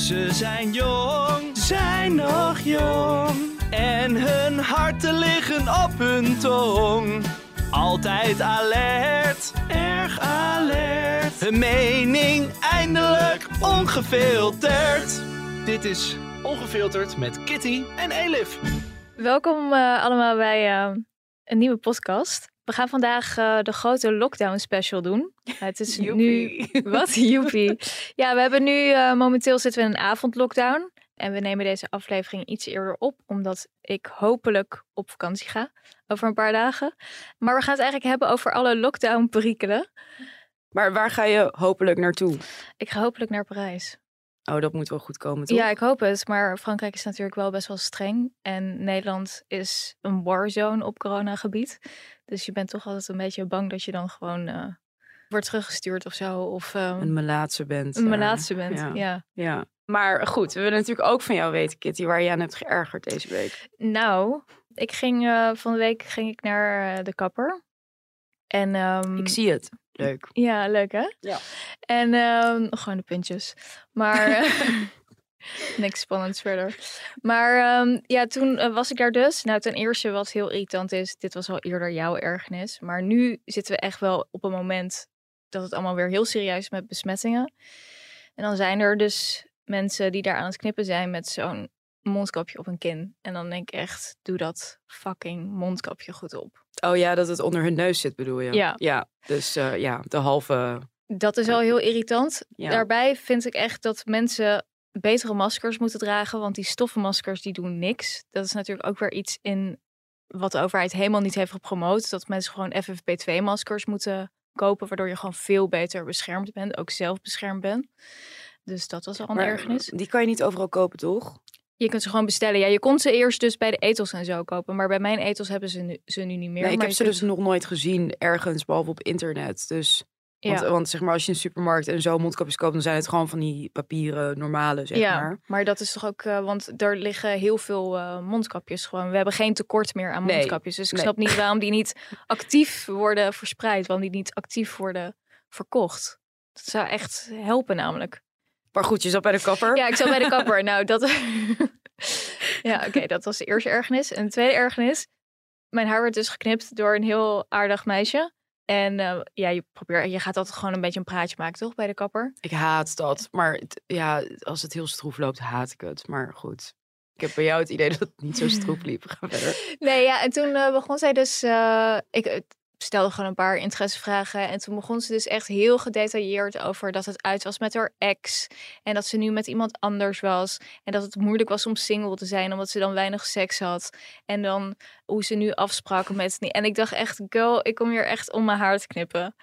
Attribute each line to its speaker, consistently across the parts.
Speaker 1: Ze zijn jong, zijn nog jong. En hun harten liggen op hun tong. Altijd alert, erg alert. Hun mening eindelijk ongefilterd. Dit is Ongefilterd met Kitty en Elif.
Speaker 2: Welkom eh, allemaal bij eh, een nieuwe podcast. We gaan vandaag eh, de grote lockdown special doen. het is nu. Wat? Joepie. Ja, we hebben nu. momenteel zitten we in een avondlockdown. En we nemen deze aflevering iets eerder op, omdat ik hopelijk op vakantie ga over een paar dagen. Maar we gaan het eigenlijk hebben over alle lockdown-perikelen.
Speaker 3: Maar waar ga je hopelijk naartoe?
Speaker 2: Ik ga hopelijk naar Parijs.
Speaker 3: Oh, dat moet wel goed komen, toch?
Speaker 2: Ja, ik hoop het. Maar Frankrijk is natuurlijk wel best wel streng. En Nederland is een warzone op coronagebied. Dus je bent toch altijd een beetje bang dat je dan gewoon uh, wordt teruggestuurd of zo. Of um,
Speaker 3: een melaatse bent.
Speaker 2: Een melaatse bent, ja.
Speaker 3: ja. ja. Maar goed, we willen natuurlijk ook van jou weten, Kitty, waar je aan hebt geërgerd deze week.
Speaker 2: Nou, ik ging uh, van de week ging ik naar uh, de kapper. En, um,
Speaker 3: ik zie het. Leuk.
Speaker 2: Ja, leuk hè?
Speaker 3: Ja.
Speaker 2: En um, gewoon de puntjes. Maar niks spannends verder. Maar um, ja, toen uh, was ik daar dus. Nou, ten eerste wat heel irritant is, dit was al eerder jouw ergernis. Maar nu zitten we echt wel op een moment dat het allemaal weer heel serieus is met besmettingen. En dan zijn er dus mensen die daar aan het knippen zijn met zo'n mondkapje op hun kin. En dan denk ik echt, doe dat fucking mondkapje goed op.
Speaker 3: Oh ja, dat het onder hun neus zit bedoel je?
Speaker 2: Ja.
Speaker 3: Ja, dus uh, ja, de halve...
Speaker 2: Dat is al heel irritant. Ja. Daarbij vind ik echt dat mensen betere maskers moeten dragen, want die stoffenmaskers die doen niks. Dat is natuurlijk ook weer iets in wat de overheid helemaal niet heeft gepromoot. Dat mensen gewoon FFP2-maskers moeten kopen, waardoor je gewoon veel beter beschermd bent, ook zelf beschermd bent. Dus dat was al een
Speaker 3: maar,
Speaker 2: ergernis.
Speaker 3: Die kan je niet overal kopen, toch?
Speaker 2: Je kunt ze gewoon bestellen. Ja, je kon ze eerst dus bij de etels en zo kopen. Maar bij mijn etels hebben ze nu, ze nu niet meer.
Speaker 3: Nee, ik heb ze
Speaker 2: kunt...
Speaker 3: dus nog nooit gezien ergens, behalve op internet. Dus, want, want, zeg maar, als je in een supermarkt en zo mondkapjes koopt, dan zijn het gewoon van die papieren normale, zeg
Speaker 2: ja,
Speaker 3: maar.
Speaker 2: maar dat is toch ook, uh, want er liggen heel veel uh, mondkapjes gewoon. We hebben geen tekort meer aan mondkapjes. Nee, dus ik nee. snap niet waarom die niet actief worden verspreid, waarom die niet actief worden verkocht. Dat zou echt helpen namelijk.
Speaker 3: Maar goed, je zat bij de kapper.
Speaker 2: Ja, ik zat bij de kapper. nou, dat. ja, oké, okay, dat was de eerste ergernis. En de tweede ergernis. Mijn haar werd dus geknipt door een heel aardig meisje. En uh, ja, je, probeert, je gaat altijd gewoon een beetje een praatje maken, toch, bij de kapper?
Speaker 3: Ik haat dat. Maar het, ja, als het heel stroef loopt, haat ik het. Maar goed. Ik heb bij jou het idee dat het niet zo stroef liep. Verder.
Speaker 2: Nee, ja, en toen uh, begon zij dus... Uh, ik, stelde gewoon een paar interessevragen. En toen begon ze dus echt heel gedetailleerd over dat het uit was met haar ex. En dat ze nu met iemand anders was. En dat het moeilijk was om single te zijn, omdat ze dan weinig seks had. En dan hoe ze nu afspraken met. En ik dacht echt, girl, ik kom hier echt om mijn haar te knippen.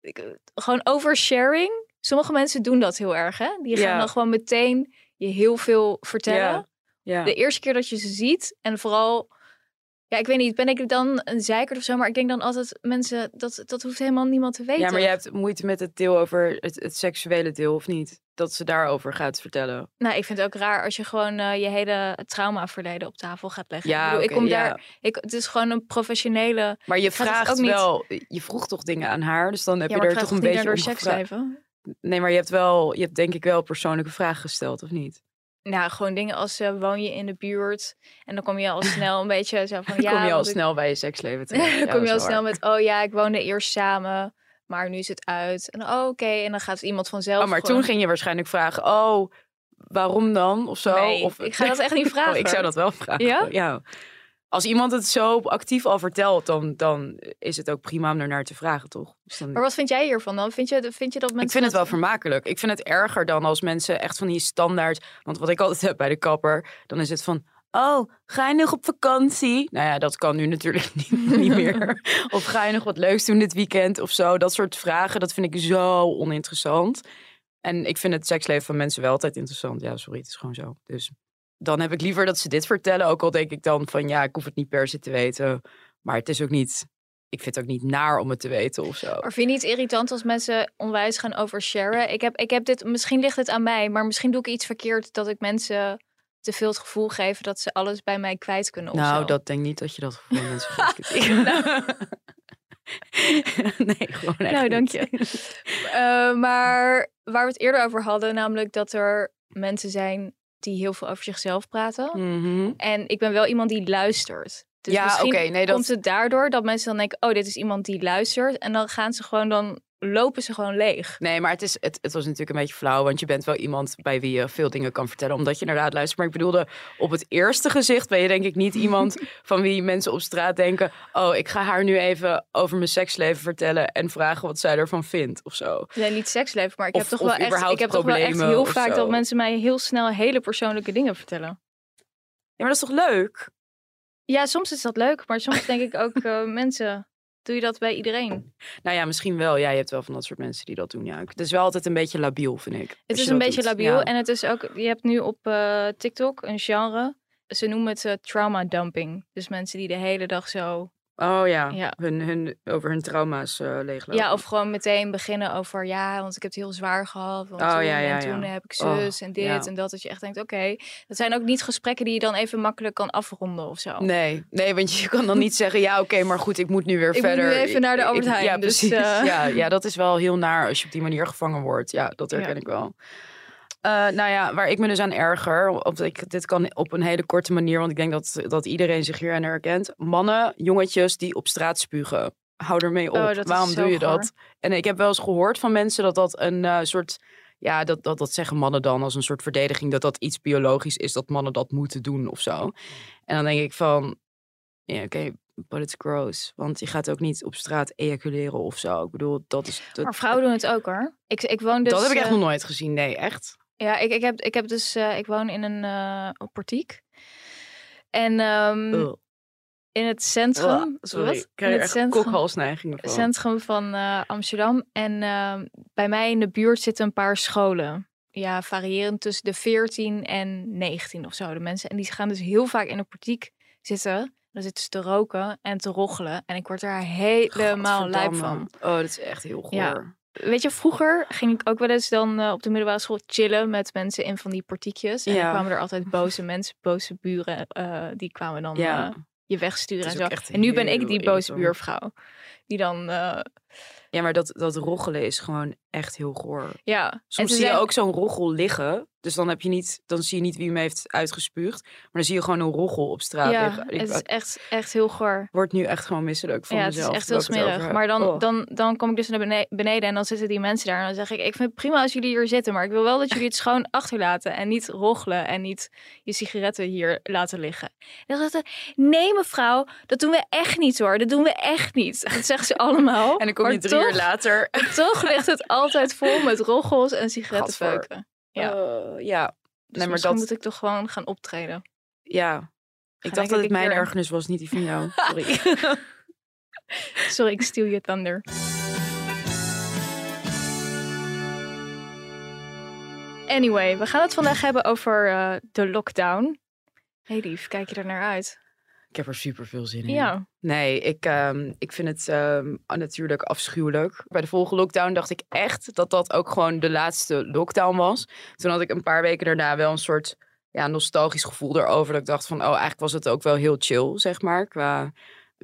Speaker 2: Ik, gewoon oversharing. Sommige mensen doen dat heel erg, hè? Die gaan dan gewoon meteen je heel veel vertellen. De eerste keer dat je ze ziet. En vooral ja, ik weet niet, ben ik dan een zeikert of zo? Maar ik denk dan altijd, mensen, dat, dat hoeft helemaal niemand te weten.
Speaker 3: Ja, maar je hebt moeite met het deel over het, het seksuele deel, of niet? Dat ze daarover gaat vertellen.
Speaker 2: Nou, ik vind het ook raar als je gewoon uh, je hele traumaverleden op tafel gaat leggen.
Speaker 3: Ja,
Speaker 2: ik, bedoel,
Speaker 3: okay,
Speaker 2: ik kom
Speaker 3: ja.
Speaker 2: daar, ik, het is gewoon een professionele...
Speaker 3: Maar je vraagt
Speaker 2: ook niet-
Speaker 3: wel, je vroeg toch dingen aan haar, dus dan heb
Speaker 2: ja,
Speaker 3: je er toch een
Speaker 2: niet
Speaker 3: beetje
Speaker 2: door seks.
Speaker 3: Nee, maar je hebt wel, je hebt denk ik wel persoonlijke vragen gesteld, of niet?
Speaker 2: Nou, gewoon dingen als uh, woon je in de buurt? En dan kom je al snel een beetje zo van...
Speaker 3: Dan
Speaker 2: ja,
Speaker 3: kom je al
Speaker 2: ik-
Speaker 3: snel bij je seksleven
Speaker 2: dan
Speaker 3: terecht. Ja,
Speaker 2: kom je al snel met, oh ja, ik woonde eerst samen, maar nu is het uit. En oh, oké, en dan gaat iemand vanzelf
Speaker 3: Oh, maar
Speaker 2: gewoon-
Speaker 3: toen ging je waarschijnlijk vragen, oh, waarom dan? Of zo?
Speaker 2: Nee,
Speaker 3: of,
Speaker 2: ik ga dat echt niet
Speaker 3: Oh,
Speaker 2: vragen.
Speaker 3: ik zou dat wel vragen.
Speaker 2: Ja?
Speaker 3: Als iemand het zo actief al vertelt, dan, dan is het ook prima om er naar te vragen, toch? Dus dan...
Speaker 2: Maar wat vind jij hiervan dan? Vind je, vind je dat mensen...
Speaker 3: Ik vind het wel vermakelijk. Ik vind het erger dan als mensen echt van die standaard. Want wat ik altijd heb bij de kapper, dan is het van. Oh, ga je nog op vakantie? Nou ja, dat kan nu natuurlijk niet, niet meer. Of ga je nog wat leuks doen dit weekend of zo? Dat soort vragen, dat vind ik zo oninteressant. En ik vind het seksleven van mensen wel altijd interessant. Ja, sorry, het is gewoon zo. Dus dan heb ik liever dat ze dit vertellen. Ook al denk ik dan van ja, ik hoef het niet per se te weten. Maar het is ook niet, ik vind het ook niet naar om het te weten of zo.
Speaker 2: Maar vind je niet irritant als mensen onwijs gaan oversharen? Ik heb, ik heb dit, misschien ligt het aan mij, maar misschien doe ik iets verkeerd dat ik mensen te veel het gevoel geef dat ze alles bij mij kwijt kunnen. Of
Speaker 3: Nou,
Speaker 2: zo.
Speaker 3: dat denk niet dat je dat gevoel mensen geeft. nee, gewoon echt
Speaker 2: Nou, dank je. Eh, maar waar we het eerder over hadden, namelijk dat er mensen zijn die heel veel over zichzelf praten.
Speaker 3: Mhm.
Speaker 2: En ik ben wel iemand die luistert. Dus
Speaker 3: Ja,
Speaker 2: misschien
Speaker 3: oké, nee, dat-
Speaker 2: komt het daardoor dat mensen dan denken, oh, dit is iemand die luistert. En dan gaan ze gewoon, dan lopen ze gewoon leeg.
Speaker 3: Nee, maar het, is, het, het was natuurlijk een beetje flauw, want je bent wel iemand bij wie je veel dingen kan vertellen, omdat je inderdaad luistert. Maar ik bedoelde, op het eerste gezicht ben je denk ik niet iemand van wie mensen op straat denken, oh, ik ga haar nu even over mijn seksleven vertellen en vragen wat zij ervan vindt of zo.
Speaker 2: Nee, niet seksleven, maar ik
Speaker 3: Of-
Speaker 2: heb toch wel echt, ik heb toch wel echt heel vaak
Speaker 3: zo.
Speaker 2: dat mensen mij heel snel hele persoonlijke dingen vertellen.
Speaker 3: Ja, maar dat is toch leuk?
Speaker 2: Ja, soms is dat leuk, maar soms denk ik ook, eh, mensen, doe je dat bij iedereen?
Speaker 3: Nou ja, misschien wel. Ja, je hebt wel van dat soort mensen die dat doen. Ja, het is wel altijd een beetje labiel, vind ik.
Speaker 2: Het is een beetje
Speaker 3: doet.
Speaker 2: labiel
Speaker 3: Ja.
Speaker 2: en het is ook, je hebt nu op eh, TikTok een genre, ze noemen het eh, trauma dumping. Dus mensen die de hele dag zo
Speaker 3: Oh ja,
Speaker 2: Ja.
Speaker 3: Hun, hun, over hun trauma's eh leeglopen.
Speaker 2: Ja, of gewoon meteen beginnen over ja, want ik heb het heel zwaar gehad. Want
Speaker 3: Oh,
Speaker 2: toen,
Speaker 3: ja, ja,
Speaker 2: en toen heb ik
Speaker 3: Oh,
Speaker 2: zus en dit en dat. Dat je echt denkt, oké, dat zijn ook niet gesprekken die je dan even makkelijk kan afronden of zo.
Speaker 3: Nee, nee, want je kan dan niet zeggen, ja, oké, maar goed, ik moet nu weer
Speaker 2: Ik moet
Speaker 3: verder.
Speaker 2: nu even naar de Albert
Speaker 3: ik-
Speaker 2: Heijn,
Speaker 3: Ja,
Speaker 2: dus,
Speaker 3: precies.
Speaker 2: eh.
Speaker 3: Ja, ja, dat is wel heel naar als je op die manier gevangen wordt. Ja, dat herken ik wel. Eh, nou ja, waar ik me dus aan erger, of ik, dit kan op een hele korte manier, want ik denk dat, dat iedereen zich hier aan herkent. Mannen, jongetjes die op straat spugen. Hou ermee op.
Speaker 2: Oh, is
Speaker 3: Waarom doe je
Speaker 2: goor.
Speaker 3: dat? En ik heb wel eens gehoord van mensen dat dat een eh, soort, ja, dat, dat, dat zeggen mannen dan als een soort verdediging, dat dat iets biologisch is, dat mannen dat moeten doen of zo. En dan denk ik van, ja, oké, but it's gross. Want je gaat ook niet op straat ejaculeren of zo. Ik bedoel, dat is... Dat,
Speaker 2: Maar vrouwen doen het ook hoor. Ik, ik woon dus.
Speaker 3: dat heb ik echt
Speaker 2: eh,
Speaker 3: nog nooit gezien. Nee, echt.
Speaker 2: Ja, ik, ik, heb, ik heb dus. eh, ik woon in een een portiek. En ehm,
Speaker 3: Ugh.
Speaker 2: in het centrum.
Speaker 3: Sorry, ik krijg echt
Speaker 2: centrum,
Speaker 3: kokhalsneigingen van.
Speaker 2: centrum van eh, Amsterdam. En ehm, bij mij in de buurt zitten een paar scholen. Ja, variërend tussen de 14 en 19 of zo. De mensen. En die gaan dus heel vaak in de portiek zitten. Dan zitten ze te roken en te roggelen. En ik word daar helemaal lijp van.
Speaker 3: Oh, dat is echt heel goor.
Speaker 2: Ja. Weet je, vroeger ging ik ook wel eens dan eh, op de middelbare school chillen met mensen in van die portiekjes. En
Speaker 3: Ja.
Speaker 2: dan kwamen er altijd boze mensen, boze buren, eh, die kwamen dan
Speaker 3: Ja.
Speaker 2: eh, je wegsturen en zo. En nu ben ik die boze buurvrouw. Die dan,
Speaker 3: Ja, maar dat, dat roggelen is gewoon echt heel goor.
Speaker 2: ja.
Speaker 3: Soms zie je ook zo'n roggel liggen. Dus dan, heb je niet, dan zie je niet wie hem heeft uitgespuugd. Maar dan zie je gewoon een roggel op straat
Speaker 2: Ja,
Speaker 3: liggen. Ik
Speaker 2: het is echt, echt heel goor.
Speaker 3: word nu echt gewoon misselijk van
Speaker 2: Ja, het is
Speaker 3: mezelf.
Speaker 2: echt heel smerig. Maar dan,
Speaker 3: Oh.
Speaker 2: dan, dan kom ik dus naar bene- beneden en dan zitten die mensen daar. En dan zeg ik, ik vind het prima als jullie hier zitten. Maar ik wil wel dat jullie het schoon achterlaten. En niet roggelen en niet je sigaretten hier laten liggen. En dan zeggen ze, nee mevrouw, dat doen we echt niet hoor. Dat doen we echt niet. Dat zeggen ze allemaal.
Speaker 3: En kom
Speaker 2: Maar
Speaker 3: je drie uur
Speaker 2: toch-
Speaker 3: later.
Speaker 2: Toch ligt het altijd vol met roggels en sigarettenpeuken.
Speaker 3: Gadver.
Speaker 2: Ja.
Speaker 3: Eh, ja.
Speaker 2: Dus
Speaker 3: nee, maar
Speaker 2: misschien
Speaker 3: dat,
Speaker 2: moet ik toch gewoon gaan optreden.
Speaker 3: ja. Ik dacht dat het mijn
Speaker 2: weer-
Speaker 3: ergernis was, niet die van jou. Sorry.
Speaker 2: Sorry, ik steal je thunder. Anyway, we gaan het vandaag hebben over eh, de lockdown. Hey lief, kijk je er naar uit?
Speaker 3: Ik heb er super veel zin in.
Speaker 2: Ja.
Speaker 3: Nee, ik, ehm, ik vind het ehm, natuurlijk afschuwelijk. Bij de vorige lockdown dacht ik echt dat dat ook gewoon de laatste lockdown was. Toen had ik een paar weken daarna wel een soort ja, nostalgisch gevoel erover. Dat ik dacht van, oh, eigenlijk was het ook wel heel chill, zeg maar. Qua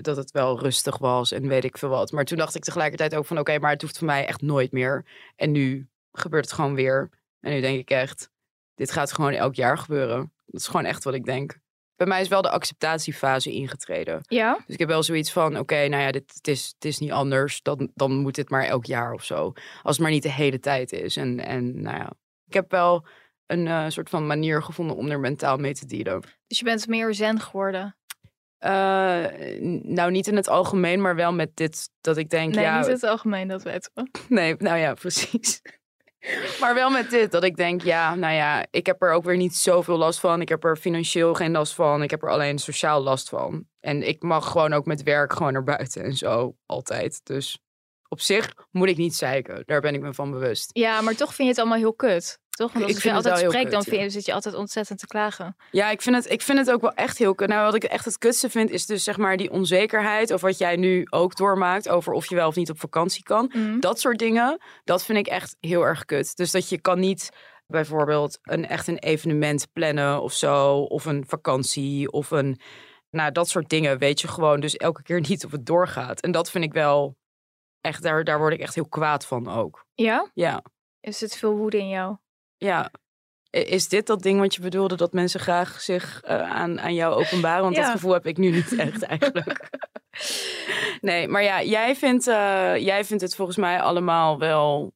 Speaker 3: dat het wel rustig was en weet ik veel wat. Maar toen dacht ik tegelijkertijd ook van, oké, maar het hoeft voor mij echt nooit meer. En nu gebeurt het gewoon weer. En nu denk ik echt, dit gaat gewoon elk jaar gebeuren. Dat is gewoon echt wat ik denk. Bij mij is wel de acceptatiefase ingetreden.
Speaker 2: Ja?
Speaker 3: Dus ik heb wel zoiets van, oké, nou ja, dit, het, is, het is niet anders. Dan, dan moet dit maar elk jaar of zo. Als het maar niet de hele tijd is. En, en nou ja, ik heb wel een eh, soort van manier gevonden om er mentaal mee te dealen.
Speaker 2: Dus je bent meer zen geworden.
Speaker 3: Eh, nou, niet in het algemeen, maar wel met dit dat ik denk,
Speaker 2: Nee,
Speaker 3: ja,
Speaker 2: niet in het algemeen, dat weten we.
Speaker 3: nee, nou ja, precies. Maar wel met dit, dat ik denk, ja, nou ja, ik heb er ook weer niet zoveel last van. Ik heb er financieel geen last van. Ik heb er alleen sociaal last van. En ik mag gewoon ook met werk gewoon naar buiten en zo, altijd. Dus op zich moet ik niet zeiken. Daar ben ik me van bewust.
Speaker 2: Ja, maar toch vind je het allemaal heel kut. Toch? Want
Speaker 3: Ik
Speaker 2: als je
Speaker 3: vind het
Speaker 2: altijd spreekt, dan vind je, zit je altijd ontzettend te klagen.
Speaker 3: Ja, ik vind, het, ik vind het ook wel echt heel kut. Nou, wat ik echt het kutste vind, is dus zeg maar die onzekerheid. Of wat jij nu ook doormaakt over of je wel of niet op vakantie kan.
Speaker 2: Mhm.
Speaker 3: Dat soort dingen, dat vind ik echt heel erg kut. Dus dat je kan niet bijvoorbeeld een, echt een evenement plannen of zo. Of een vakantie of een... Nou, dat soort dingen weet je gewoon dus elke keer niet of het doorgaat. En dat vind ik wel echt, daar, daar word ik echt heel kwaad van ook.
Speaker 2: Ja?
Speaker 3: Ja,
Speaker 2: Is het veel woede in jou?
Speaker 3: Ja. Is dit dat ding wat je bedoelde, dat mensen graag zich eh, aan, aan jou openbaren? Want
Speaker 2: Ja.
Speaker 3: dat gevoel heb ik nu niet echt eigenlijk. nee, maar ja, jij vindt, eh, jij vindt het volgens mij allemaal wel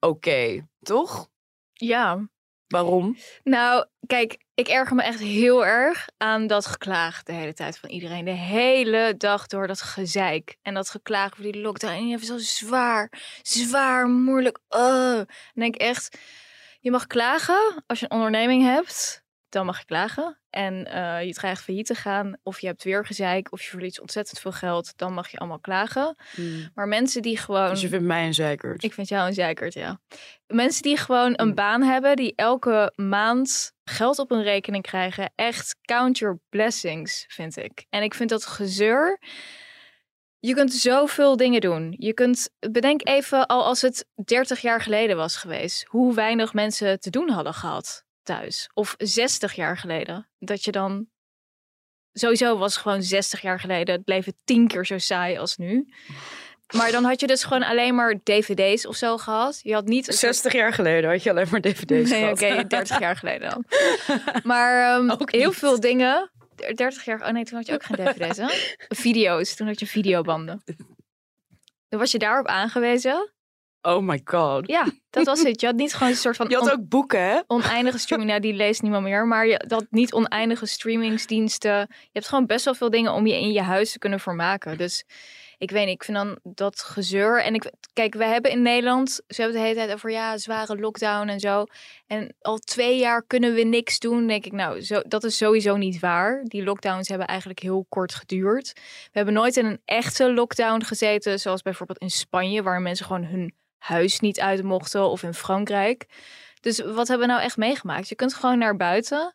Speaker 3: oké, toch?
Speaker 2: Ja.
Speaker 3: Waarom?
Speaker 2: Nou, kijk, ik erger me echt heel erg aan dat geklaag de hele tijd van iedereen. De hele dag door dat gezeik. En dat geklaag voor die lockdown. En even zo zwaar, zwaar, moeilijk. Oh. Dan denk ik echt, je mag klagen als je een onderneming hebt. Dan mag je klagen. En eh, je dreigt failliet te gaan. Of je hebt weer gezeik. Of je verliest ontzettend veel geld. Dan mag je allemaal klagen. Maar mensen die gewoon...
Speaker 3: Dus je vindt mij een zeikert.
Speaker 2: Ik vind jou een zeikert, ja. Mensen die gewoon een
Speaker 3: Hmm.
Speaker 2: baan hebben, die elke maand geld op hun rekening krijgen. Echt count your blessings, vind ik. En ik vind dat gezeur. Je kunt zoveel dingen doen. Je kunt, bedenk even al als het 30 jaar geleden was geweest, hoe weinig mensen te doen hadden gehad thuis. Of 60 jaar geleden. Dat je dan. Sowieso was gewoon 60 jaar geleden het leven tien keer zo saai als nu. Maar dan had je dus gewoon alleen maar dvd's of zo gehad. Je had niet... een soort-
Speaker 3: 60 jaar geleden had je alleen maar dvd's
Speaker 2: Nee, oké, 30 jaar geleden dan. Maar
Speaker 3: Ook
Speaker 2: heel veel dingen. 30 jaar... Oh nee, toen had je ook geen dvd's, hè? Video's. Toen had je videobanden. Dan was je daarop aangewezen.
Speaker 3: Oh my god.
Speaker 2: Ja, dat was het. Je had niet gewoon een soort van
Speaker 3: Je had ook boeken, hè?
Speaker 2: oneindige streaming. Nou, die leest niemand meer. Maar je had niet oneindige streamingsdiensten. Je hebt gewoon best wel veel dingen om je in je huis te kunnen vermaken. Dus ik weet niet, ik vind dan dat gezeur. En ik, kijk, we hebben in Nederland, ze hebben de hele tijd over ja, zware lockdown en zo. En al twee jaar kunnen we niks doen. Denk ik, nou, zo, dat is sowieso niet waar. Die lockdowns hebben eigenlijk heel kort geduurd. We hebben nooit in een echte lockdown gezeten, zoals bijvoorbeeld in Spanje, waar mensen gewoon hun huis niet uit mochten, of in Frankrijk. Dus wat hebben we nou echt meegemaakt? Je kunt gewoon naar buiten.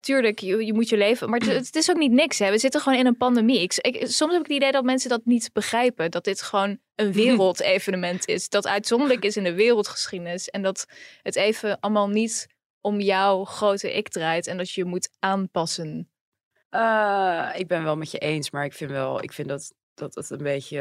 Speaker 2: Tuurlijk, je, je moet je leven. Maar het, het is ook niet niks. Hè. We zitten gewoon in een pandemie. Ik, ik- soms heb ik het idee dat mensen dat niet begrijpen. Dat dit gewoon een wereldevenement is. Dat uitzonderlijk is in de wereldgeschiedenis. En dat het even allemaal niet om jouw grote ik draait. En dat je je moet aanpassen.
Speaker 3: Eh, ik ben wel met je eens, maar ik vind wel, ik vind dat, dat het een beetje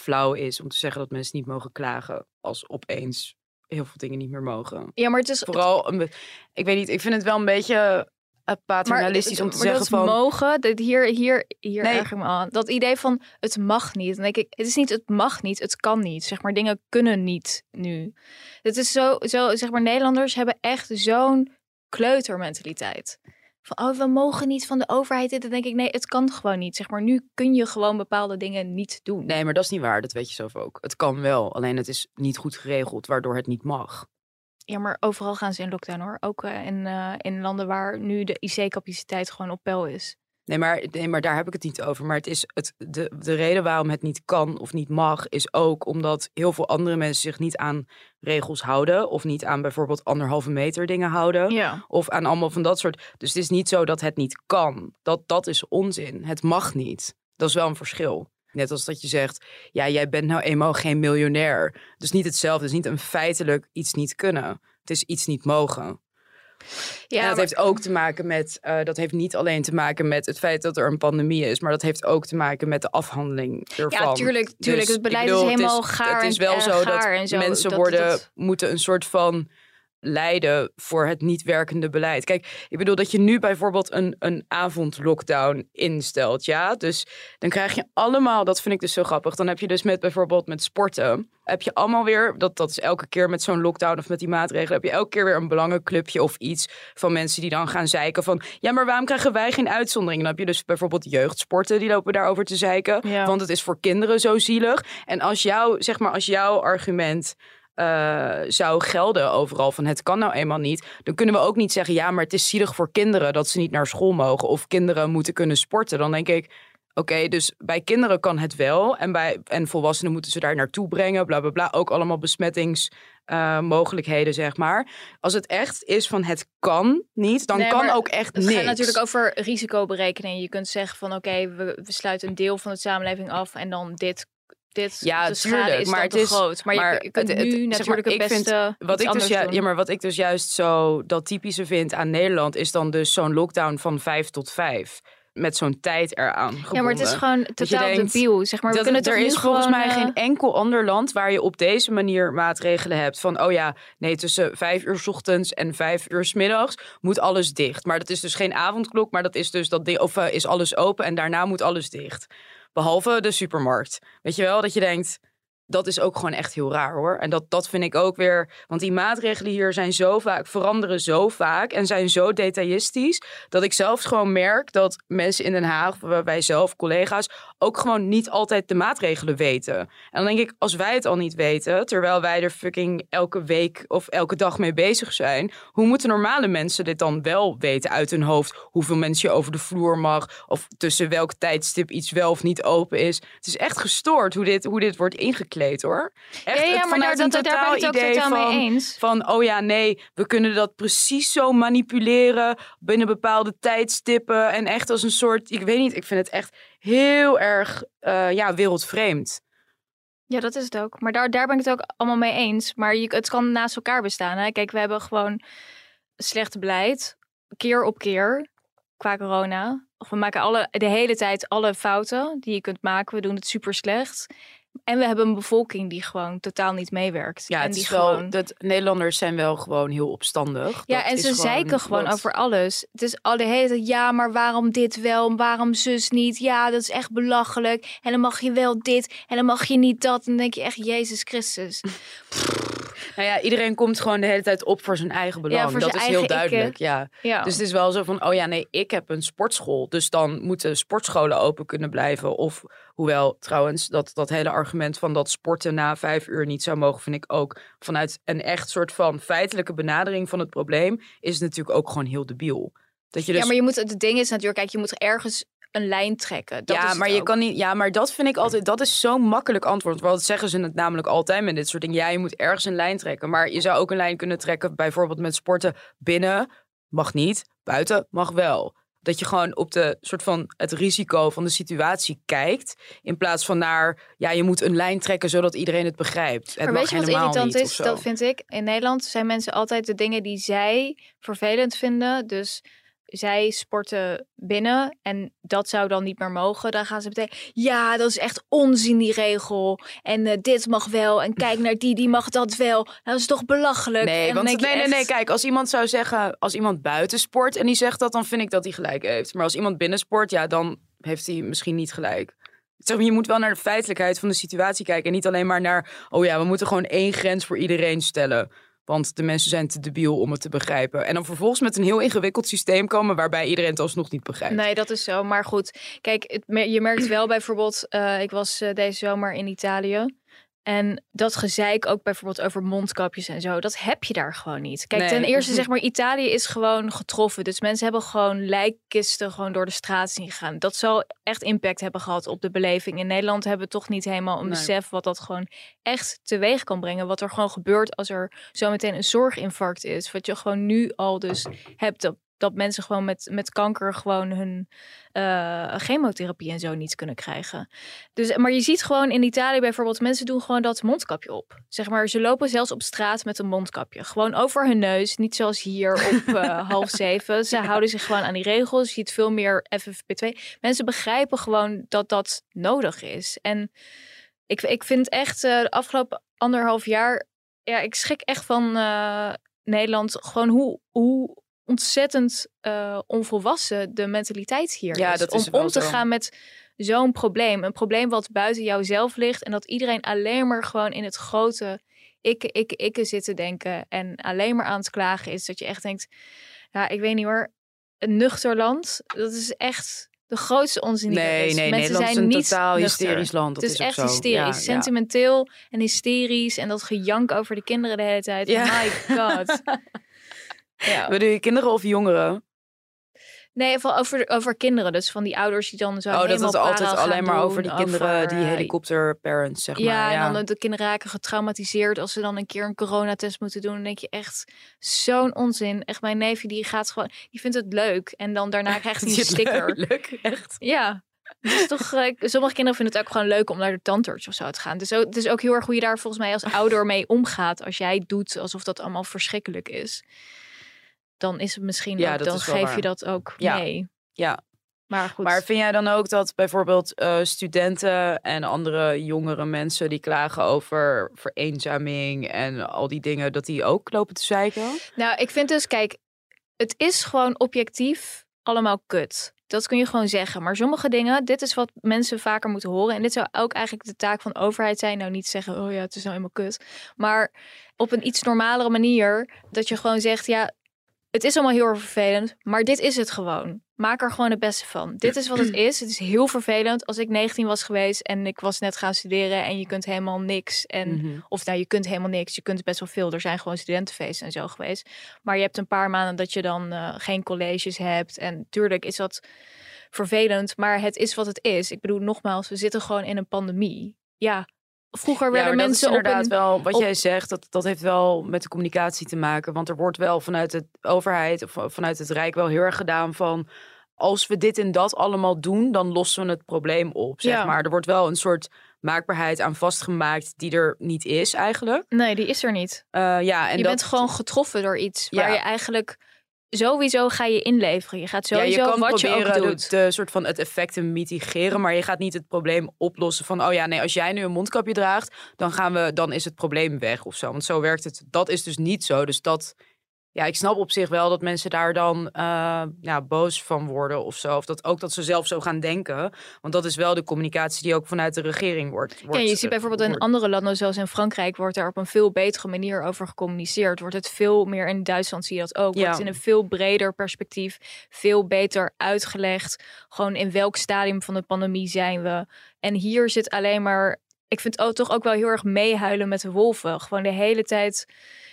Speaker 3: flauw is om te zeggen dat mensen niet mogen klagen als opeens heel veel dingen niet meer mogen.
Speaker 2: Ja, maar het is...
Speaker 3: Vooral, een ik weet niet, ik vind het wel een beetje eh, paternalistisch om te
Speaker 2: maar
Speaker 3: zeggen
Speaker 2: dat
Speaker 3: van...
Speaker 2: mogen, dat hier, hier, hier
Speaker 3: Nee.
Speaker 2: me aan. Dat idee van het mag niet. Dan denk ik, het is niet het mag niet, het kan niet. Zeg maar, dingen kunnen niet nu. Het is zo, zo zeg maar, Nederlanders hebben echt zo'n kleutermentaliteit. Van, oh, we mogen niet van de overheid dit. Dan denk ik, nee, het kan gewoon niet. Zeg maar, nu kun je gewoon bepaalde dingen niet doen.
Speaker 3: Nee, maar dat is niet waar, dat weet je zelf ook. Het kan wel, alleen het is niet goed geregeld, waardoor het niet mag.
Speaker 2: Ja, maar overal gaan ze in lockdown hoor. Ook eh, in, eh, in landen waar nu de IC-capaciteit gewoon op peil is.
Speaker 3: Nee maar, nee, maar daar heb ik het niet over. Maar het is het, de, de reden waarom het niet kan of niet mag, is ook omdat heel veel andere mensen zich niet aan regels houden. Of niet aan bijvoorbeeld anderhalve meter dingen houden.
Speaker 2: Ja.
Speaker 3: Of aan allemaal van dat soort. Dus het is niet zo dat het niet kan. Dat, dat is onzin. Het mag niet. Dat is wel een verschil. Net als dat je zegt, ja, jij bent nou eenmaal geen miljonair. Dus niet hetzelfde. Het is niet een feitelijk iets niet kunnen. Het is iets niet mogen.
Speaker 2: Ja,
Speaker 3: en dat
Speaker 2: maar-
Speaker 3: heeft ook te maken met, eh, dat heeft niet alleen te maken met het feit dat er een pandemie is, maar dat heeft ook te maken met de afhandeling ervan.
Speaker 2: Ja, tuurlijk, tuurlijk.
Speaker 3: Dus
Speaker 2: het beleid
Speaker 3: bedoel,
Speaker 2: is helemaal
Speaker 3: het
Speaker 2: gaar.
Speaker 3: Het is
Speaker 2: en-
Speaker 3: wel
Speaker 2: en
Speaker 3: zo dat
Speaker 2: gaar en zo.
Speaker 3: mensen
Speaker 2: Dat-
Speaker 3: worden,
Speaker 2: dat-
Speaker 3: moeten een soort van lijden voor het niet werkende beleid. Kijk, ik bedoel dat je nu bijvoorbeeld een, een avondlockdown instelt, ja. Dus dan krijg je allemaal, dat vind ik dus zo grappig. Dan heb je dus met bijvoorbeeld met sporten, heb je allemaal weer, dat, dat is elke keer met zo'n lockdown of met die maatregelen, heb je elke keer weer een belangenclubje of iets van mensen die dan gaan zeiken van, ja, maar waarom krijgen wij geen uitzondering? Dan heb je dus bijvoorbeeld jeugdsporten, die lopen daarover te zeiken,
Speaker 2: Ja.
Speaker 3: want het is voor kinderen zo zielig. En als jouw, zeg maar, als jouw argument eh, zou gelden overal van het kan nou eenmaal niet, dan kunnen we ook niet zeggen ja, maar het is zielig voor kinderen dat ze niet naar school mogen of kinderen moeten kunnen sporten. Dan denk ik, Oké, dus bij kinderen kan het wel. En, bij, en volwassenen moeten ze daar naartoe brengen. Bla bla bla. Ook allemaal besmettingsmogelijkheden, zeg maar. Als het echt is van het kan niet, dan
Speaker 2: Nee,
Speaker 3: kan ook echt
Speaker 2: Het
Speaker 3: niks.
Speaker 2: gaat natuurlijk over risicoberekening. Je kunt zeggen van oké, we, we sluiten een deel van de samenleving af en dan dit. Dit
Speaker 3: Ja,
Speaker 2: de schade
Speaker 3: tuurlijk,
Speaker 2: is
Speaker 3: maar het
Speaker 2: te
Speaker 3: is-
Speaker 2: groot. Maar,
Speaker 3: maar
Speaker 2: je, je kunt
Speaker 3: het-
Speaker 2: nu natuurlijk het
Speaker 3: vind-
Speaker 2: beste
Speaker 3: Wat ik, dus
Speaker 2: doen.
Speaker 3: ja, maar wat ik dus juist zo dat typische vind aan Nederland is dan dus zo'n lockdown van vijf tot vijf. Met zo'n tijd eraan gebonden.
Speaker 2: Ja, maar het is gewoon totaal
Speaker 3: denkt
Speaker 2: debiel. Zeg maar, we
Speaker 3: dat
Speaker 2: kunnen
Speaker 3: er is volgens mij
Speaker 2: eh,
Speaker 3: geen enkel ander land waar je op deze manier maatregelen hebt. Van, oh ja, nee, tussen vijf uur 's ochtends en vijf uur 's middags moet alles dicht. Maar dat is dus geen avondklok, maar dat is dus dat, of eh, is alles open en daarna moet alles dicht. Behalve de supermarkt. Weet je wel, dat je denkt, dat is ook gewoon echt heel raar hoor. En dat, dat vind ik ook weer, want die maatregelen hier zijn zo vaak, veranderen zo vaak en zijn zo detailistisch, dat ik zelfs gewoon merk dat mensen in Den Haag, wij zelf, collega's, ook gewoon niet altijd de maatregelen weten. En dan denk ik, als wij het al niet weten, terwijl wij er fucking elke week of elke dag mee bezig zijn, hoe moeten normale mensen dit dan wel weten uit hun hoofd? Hoeveel mensen je over de vloer mag, of tussen welk tijdstip iets wel of niet open is. Het is echt gestoord hoe dit, hoe dit wordt ingekleed hoor. Echt
Speaker 2: Ja, maar
Speaker 3: vanuit
Speaker 2: daar,
Speaker 3: een
Speaker 2: dat, daar ben ik het ook
Speaker 3: idee
Speaker 2: totaal
Speaker 3: van,
Speaker 2: mee eens.
Speaker 3: van, oh ja, nee, we kunnen dat precies zo manipuleren binnen bepaalde tijdstippen. En echt als een soort, ik weet niet, ik vind het echt heel erg, eh, ja, wereldvreemd.
Speaker 2: Ja, dat is het ook. Maar daar, daar ben ik het ook allemaal mee eens. Maar je, het kan naast elkaar bestaan. Hè? Kijk, we hebben gewoon slecht beleid. Keer op keer. Qua corona. Of we maken alle, de hele tijd alle fouten die je kunt maken. We doen het super slecht. En we hebben een bevolking die gewoon totataal niet meewerkt.
Speaker 3: Ja,
Speaker 2: en
Speaker 3: het
Speaker 2: die
Speaker 3: is wel,
Speaker 2: gewoon...
Speaker 3: dat Nederlanders zijn wel gewoon heel opstandig.
Speaker 2: Ja,
Speaker 3: Dat
Speaker 2: en
Speaker 3: is
Speaker 2: ze zeiken gewoon
Speaker 3: wat-
Speaker 2: over alles. Het is al de hele tijd, ja, maar waarom dit wel? Waarom zus niet? Ja, dat is echt belachelijk. En dan mag je wel dit en dan mag je niet dat. En dan denk je echt, Jezus Christus.
Speaker 3: Nou ja, iedereen komt gewoon de hele tijd op voor zijn eigen belang.
Speaker 2: voor
Speaker 3: dat
Speaker 2: zijn
Speaker 3: is heel duidelijk, ja.
Speaker 2: Ja.
Speaker 3: Dus het is wel zo van, oh ja, nee, ik heb een sportschool. Dus dan moeten sportscholen open kunnen blijven. Of, hoewel trouwens, dat, dat hele argument van dat sporten na vijf uur niet zou mogen, vind ik ook vanuit een echt soort van feitelijke benadering van het probleem, is het natuurlijk ook gewoon heel debiel. Dat je dus
Speaker 2: Ja, maar je moet, het ding is natuurlijk, kijk, je moet ergens een lijn trekken. Dat
Speaker 3: ja, maar je
Speaker 2: ook.
Speaker 3: kan niet. Ja, maar dat vind ik altijd. Dat is zo'n makkelijk antwoord. Want dat zeggen ze het namelijk altijd met dit soort dingen. Ja, je moet ergens een lijn trekken. Maar je zou ook een lijn kunnen trekken, bijvoorbeeld met sporten binnen mag niet, buiten mag wel. Dat je gewoon op de soort van het risico van de situatie kijkt. In plaats van naar, ja, je moet een lijn trekken zodat iedereen het begrijpt. Het
Speaker 2: Maar weet je wat irritant is? Dat vind ik. In Nederland zijn mensen altijd de dingen die zij vervelend vinden. Dus zij sporten binnen en dat zou dan niet meer mogen. Dan gaan ze meteen, ja, dat is echt onzin die regel. En eh, dit mag wel. En kijk naar die, die mag dat wel. Nou, dat is toch belachelijk.
Speaker 3: Nee, want nee, nee, nee. Kijk, als iemand zou zeggen, als iemand buiten sport en die zegt dat, dan vind ik dat hij gelijk heeft. Maar als iemand binnen sport, ja, dan heeft hij misschien niet gelijk. Zeg maar, je moet wel naar de feitelijkheid van de situatie kijken. En niet alleen maar naar, oh ja, we moeten gewoon één grens voor iedereen stellen. Want de mensen zijn te debiel om het te begrijpen. En dan vervolgens met een heel ingewikkeld systeem komen waarbij iedereen het alsnog niet begrijpt.
Speaker 2: Nee, dat is zo. Maar goed, kijk, het, je merkt wel bijvoorbeeld, eh, ik was eh, deze zomer in Italië. En dat gezeik ook bijvoorbeeld over mondkapjes en zo, dat heb je daar gewoon niet. Kijk,
Speaker 3: Nee.
Speaker 2: ten eerste zeg maar, Italië is gewoon getroffen. Dus mensen hebben gewoon lijkkisten gewoon door de straat zien gaan. Dat zal echt impact hebben gehad op de beleving. In Nederland hebben we toch niet helemaal een
Speaker 3: Nee.
Speaker 2: besef wat dat gewoon echt teweeg kan brengen. Wat er gewoon gebeurt als er zometeen een zorginfarct is. Wat je gewoon nu al dus hebt. Dat, dat mensen gewoon met, met kanker gewoon hun eh, chemotherapie en zo niet kunnen krijgen. Dus, maar je ziet gewoon in Italië bijvoorbeeld, mensen doen gewoon dat mondkapje op. Zeg maar, ze lopen zelfs op straat met een mondkapje. Gewoon over hun neus, niet zoals hier op eh, half zeven. Ze houden zich gewoon aan die regels. Je ziet veel meer FFP2. Mensen begrijpen gewoon dat dat nodig is. En ik, ik vind echt eh, de afgelopen anderhalf jaar, ja, ik schrik echt van Nederland. Gewoon hoe, hoe ontzettend eh, onvolwassen de mentaliteit hier
Speaker 3: Ja,
Speaker 2: is.
Speaker 3: dat
Speaker 2: om
Speaker 3: is
Speaker 2: om te
Speaker 3: zo.
Speaker 2: gaan met zo'n probleem. Een probleem wat buiten jouzelf ligt. En dat iedereen alleen maar gewoon in het grote ikke, ikke, ikke zit te denken. En alleen maar aan het klagen is. Dat je echt denkt, ja, ik weet niet hoor. Een nuchter land, dat is echt de grootste onzin die er
Speaker 3: nee,
Speaker 2: is.
Speaker 3: nee,
Speaker 2: Mensen
Speaker 3: Nederland is
Speaker 2: zijn
Speaker 3: een
Speaker 2: niet
Speaker 3: totaal
Speaker 2: nuchter.
Speaker 3: hysterisch land. Dat
Speaker 2: Het is,
Speaker 3: is,
Speaker 2: echt
Speaker 3: zo.
Speaker 2: hysterisch.
Speaker 3: Ja, ja.
Speaker 2: Sentimenteel en hysterisch. En dat gejank over de kinderen de hele tijd.
Speaker 3: Ja.
Speaker 2: My god. Ja.
Speaker 3: Bedoel je kinderen of jongeren?
Speaker 2: Nee, vooral over, over kinderen. Dus van die ouders die dan zo
Speaker 3: Oh, dat het altijd alleen maar over die kinderen, die
Speaker 2: over, eh,
Speaker 3: helikopterparents, zeg
Speaker 2: Ja,
Speaker 3: maar.
Speaker 2: en dan de kinderen raken getraumatiseerd als ze dan een keer een coronatest moeten doen. Dan denk je echt zo'n onzin. Echt, mijn neefje die gaat gewoon, die vindt het leuk. En dan daarna krijgt hij een sticker.
Speaker 3: Leuk, echt.
Speaker 2: Ja. Is toch, eh, sommige kinderen vinden het ook gewoon leuk om naar de tandarts of zo te gaan. Dus ook, het is ook heel erg hoe je daar volgens mij als ouder mee omgaat. Als jij doet alsof dat allemaal verschrikkelijk is. Dan is het misschien
Speaker 3: Ja,
Speaker 2: ook,
Speaker 3: dat
Speaker 2: dan geef
Speaker 3: waar.
Speaker 2: je dat ook
Speaker 3: Ja.
Speaker 2: mee.
Speaker 3: Ja.
Speaker 2: Maar goed.
Speaker 3: Maar vind jij dan ook dat bijvoorbeeld eh, studenten en andere jongere mensen die klagen over vereenzaming en al die dingen, dat die ook lopen te zeiken?
Speaker 2: Nou, ik vind dus, kijk, het is gewoon objectief allemaal kut. Dat kun je gewoon zeggen. Maar sommige dingen, dit is wat mensen vaker moeten horen. En dit zou ook eigenlijk de taak van de overheid zijn. Nou, niet zeggen, oh ja, het is nou helemaal kut. Maar op een iets normalere manier. Dat je gewoon zegt, ja, het is allemaal heel erg vervelend. Maar dit is het gewoon. Maak er gewoon het beste van. Dit is wat het is. Het is heel vervelend. Als ik 19 was geweest en ik was net gaan studeren en je kunt helemaal niks. En
Speaker 3: Mhm.
Speaker 2: of nou, je kunt helemaal niks. Je kunt best wel veel. Er zijn gewoon studentenfeesten en zo geweest. Maar je hebt een paar maanden dat je dan eh, geen colleges hebt. En tuurlijk is dat vervelend. Maar het is wat het is. Ik bedoel, nogmaals, we zitten gewoon in een pandemie. Ja, vroeger
Speaker 3: Ja,
Speaker 2: werden mensen
Speaker 3: dat is
Speaker 2: op
Speaker 3: inderdaad
Speaker 2: een...
Speaker 3: wel wat
Speaker 2: op-
Speaker 3: jij zegt. Dat, dat heeft wel met de communicatie te maken. Want er wordt wel vanuit de overheid of vanuit het Rijk wel heel erg gedaan van. Als we dit en dat allemaal doen, dan lossen we het probleem op. Zeg
Speaker 2: Ja.
Speaker 3: maar. Er wordt wel een soort maakbaarheid aan vastgemaakt die er niet is eigenlijk.
Speaker 2: Nee, die is er niet.
Speaker 3: Eh, ja, en
Speaker 2: je
Speaker 3: dat,
Speaker 2: bent gewoon getroffen door iets waar
Speaker 3: Ja.
Speaker 2: je eigenlijk sowieso ga je inleveren. Je gaat
Speaker 3: ja,
Speaker 2: sowieso
Speaker 3: je kan
Speaker 2: wat je
Speaker 3: proberen
Speaker 2: ook
Speaker 3: de,
Speaker 2: doet.
Speaker 3: de soort van het effect te mitigeren, maar je gaat niet het probleem oplossen van oh ja, nee, als jij nu een mondkapje draagt, dan gaan we, dan is het probleem weg of zo. Want zo werkt het. Dat is dus niet zo. Dus dat, ja, ik snap op zich wel dat mensen daar dan eh, ja, boos van worden of zo. Of dat ook dat ze zelf zo gaan denken. Want dat is wel de communicatie die ook vanuit de regering wordt. wordt
Speaker 2: Ja, je ziet bijvoorbeeld in andere landen, zoals in Frankrijk, wordt er op een veel betere manier over gecommuniceerd. Wordt het veel meer in Duitsland zie je dat ook. Wordt
Speaker 3: Ja.
Speaker 2: het in een veel breder perspectief, veel beter uitgelegd. Gewoon in welk stadium van de pandemie zijn we. En hier zit alleen maar. Ik vind het ook, toch ook wel heel erg meehuilen met de wolven. Gewoon de hele tijd.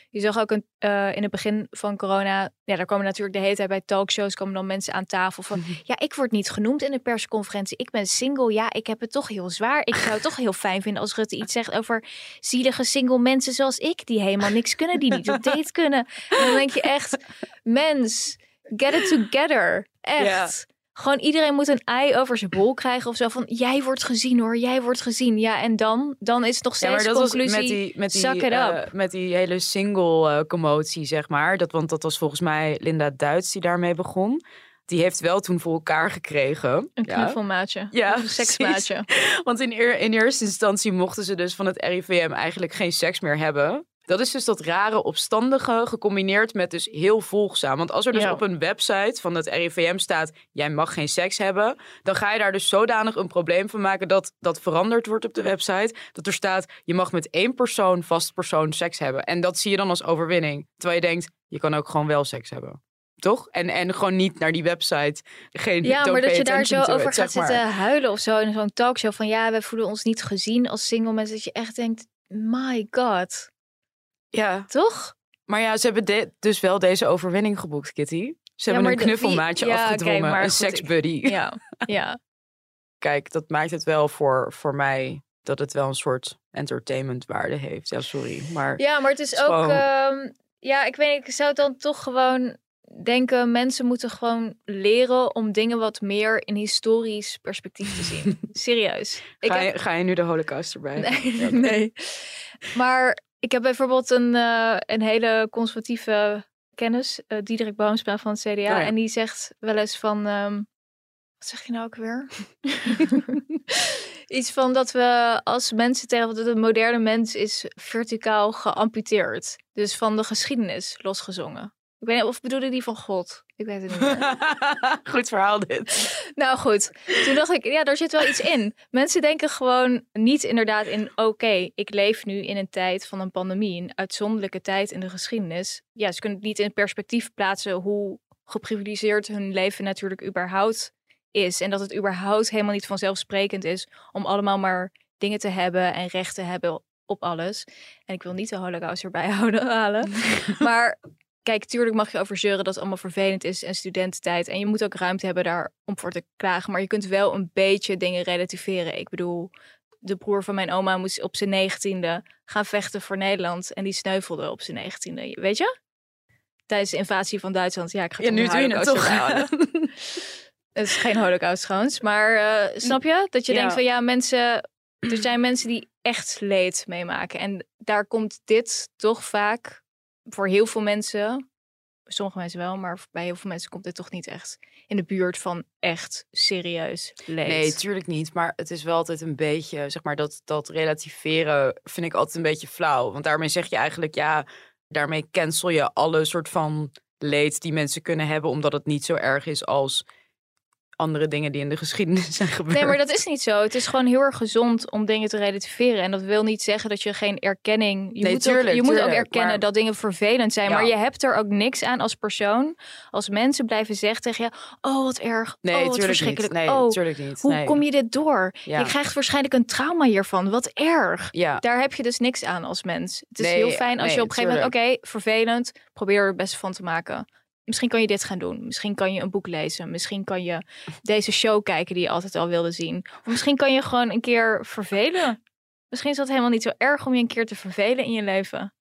Speaker 2: Je zag ook een, eh, in het begin van corona. Ja, daar komen natuurlijk de hele tijd bij talkshows. komen dan mensen aan tafel van. Ja, ik word niet genoemd in de persconferentie. Ik ben single. Ja, ik heb het toch heel zwaar. Ik zou het toch heel fijn vinden als Rutte iets zegt over zielige single mensen zoals ik. Die helemaal niks kunnen, die niet op date kunnen. En dan denk je echt, mens, get it together. Echt. Gewoon iedereen moet een ei over zijn bol krijgen of zo. Van, jij wordt gezien hoor, jij wordt gezien. Ja, en dan? Dan is het nog
Speaker 3: Ja,
Speaker 2: steeds
Speaker 3: maar
Speaker 2: de
Speaker 3: dat was
Speaker 2: conclusie.
Speaker 3: met die, met die, eh, met die hele single eh, commotie, zeg maar. Dat, want dat was volgens mij Linda Duits die daarmee begon. Die heeft wel toen voor elkaar gekregen.
Speaker 2: Een knuffelmaatje.
Speaker 3: Ja,
Speaker 2: een seksmaatje.
Speaker 3: Want in, eer- in eerste instantie mochten ze dus van het RIVM eigenlijk geen seks meer hebben. Dat is dus dat rare opstandige gecombineerd met dus heel volgzaam. Want als er dus
Speaker 2: Ja.
Speaker 3: op een website van het RIVM staat... jij mag geen seks hebben... dan ga je daar dus zodanig een probleem van maken... dat dat veranderd wordt op de website. Dat er staat, je mag met één persoon, vast persoon seks hebben. En dat zie je dan als overwinning. Terwijl je denkt, je kan ook gewoon wel seks hebben. Toch? En, en gewoon niet naar die website. Geen
Speaker 2: Ja, maar dat je daar zo over
Speaker 3: it,
Speaker 2: gaat
Speaker 3: zeg maar.
Speaker 2: zitten huilen of zo in zo'n talkshow van ja, we voelen ons niet gezien als single mensen. Dat je echt denkt, my god,
Speaker 3: Ja,
Speaker 2: toch?
Speaker 3: Maar ja, ze hebben de- dus wel deze overwinning geboekt, Kitty. Ze
Speaker 2: Ja,
Speaker 3: hebben een
Speaker 2: de-
Speaker 3: knuffelmaatje
Speaker 2: wie-
Speaker 3: afgedwongen.
Speaker 2: maar
Speaker 3: een seksbuddy.
Speaker 2: Ja, ja.
Speaker 3: Kijk, dat maakt het wel voor, voor mij dat het wel een soort entertainmentwaarde heeft. Ja, sorry. Maar
Speaker 2: Ja, maar het is ook, ehm, ja, ik weet niet, ik zou dan toch gewoon denken, mensen moeten gewoon leren om dingen wat meer in historisch perspectief te zien. Serieus. Ik
Speaker 3: ga,
Speaker 2: heb-
Speaker 3: je, ga je nu de holocaust erbij?
Speaker 2: Nee,
Speaker 3: Ja,
Speaker 2: nee. Maar ik heb bijvoorbeeld een, eh, een hele conservatieve kennis, eh Diederik Boomsma van het CDA.
Speaker 3: ja.
Speaker 2: En die zegt wel eens van, ehm, wat zeg je nou ook weer? Iets van dat we als mensen tegen dat de moderne mens is verticaal geamputeerd. Dus van de geschiedenis losgezongen. Ik weet niet, of bedoelde die van God? Ik weet het niet.
Speaker 3: Goed verhaal dit.
Speaker 2: Nou goed, toen dacht ik, ja, daar zit wel iets in. Mensen denken gewoon niet inderdaad in, oké, ik leef nu in een tijd van een pandemie, een uitzonderlijke tijd in de geschiedenis. Ja, ze kunnen het niet in perspectief plaatsen hoe geprivilegeerd hun leven natuurlijk überhaupt is. En dat het überhaupt helemaal niet vanzelfsprekend is om allemaal maar dingen te hebben en recht te hebben op alles. En ik wil niet de holocaust erbij houden, halen. Maar kijk, tuurlijk mag je over zeuren dat het allemaal vervelend is en studententijd. En je moet ook ruimte hebben daar om voor te klagen. Maar je kunt wel een beetje dingen relativeren. Ik bedoel, de broer van mijn oma moest op zijn negentiende gaan vechten voor Nederland. En die sneuvelde op zijn negentiende. Weet je? Tijdens de invasie van Duitsland. Ja, ik ga
Speaker 3: Ja, nu doe je het toch.
Speaker 2: Het is geen holocaust trouwens. Maar eh, snap je? Dat je
Speaker 3: Ja.
Speaker 2: denkt van ja, mensen... Er zijn mensen die echt leed meemaken. En daar komt dit toch vaak voor heel veel mensen... Sommige mensen wel, maar bij heel veel mensen komt dit toch niet echt in de buurt van echt serieus leed.
Speaker 3: Nee, tuurlijk niet. Maar het is wel altijd een beetje, zeg maar, dat, dat relativeren vind ik altijd een beetje flauw. Want daarmee zeg je eigenlijk, ja, daarmee cancel je alle soort van leed die mensen kunnen hebben, omdat het niet zo erg is als andere dingen die in de geschiedenis zijn gebeurd.
Speaker 2: Nee, maar dat is niet zo. Het is gewoon heel erg gezond om dingen te relativeren. En dat wil niet zeggen dat je geen erkenning. Je
Speaker 3: Nee,
Speaker 2: moet, ook,
Speaker 3: tuurlijk,
Speaker 2: je moet ook erkennen
Speaker 3: maar-
Speaker 2: dat dingen vervelend zijn.
Speaker 3: Ja.
Speaker 2: Maar je hebt er ook niks aan als persoon. Als mensen blijven zeggen tegen je: Oh, wat erg.
Speaker 3: Nee,
Speaker 2: oh, wat
Speaker 3: niet.
Speaker 2: verschrikkelijk.
Speaker 3: Nee,
Speaker 2: oh,
Speaker 3: tuurlijk niet.
Speaker 2: hoe
Speaker 3: Nee.
Speaker 2: kom je dit door?
Speaker 3: Ja.
Speaker 2: Je krijgt waarschijnlijk een trauma hiervan. Wat erg.
Speaker 3: Ja,
Speaker 2: Daar heb je dus niks aan als mens. Het is
Speaker 3: Nee,
Speaker 2: heel fijn als je op een gegeven moment, oké, vervelend, probeer er het beste van te maken. Misschien kan je dit gaan doen. Misschien kan je een boek lezen. Misschien kan je deze show kijken die je altijd al wilde zien. Of misschien kan je gewoon een keer vervelen. Misschien is dat helemaal niet zo erg om je een keer te vervelen in je leven.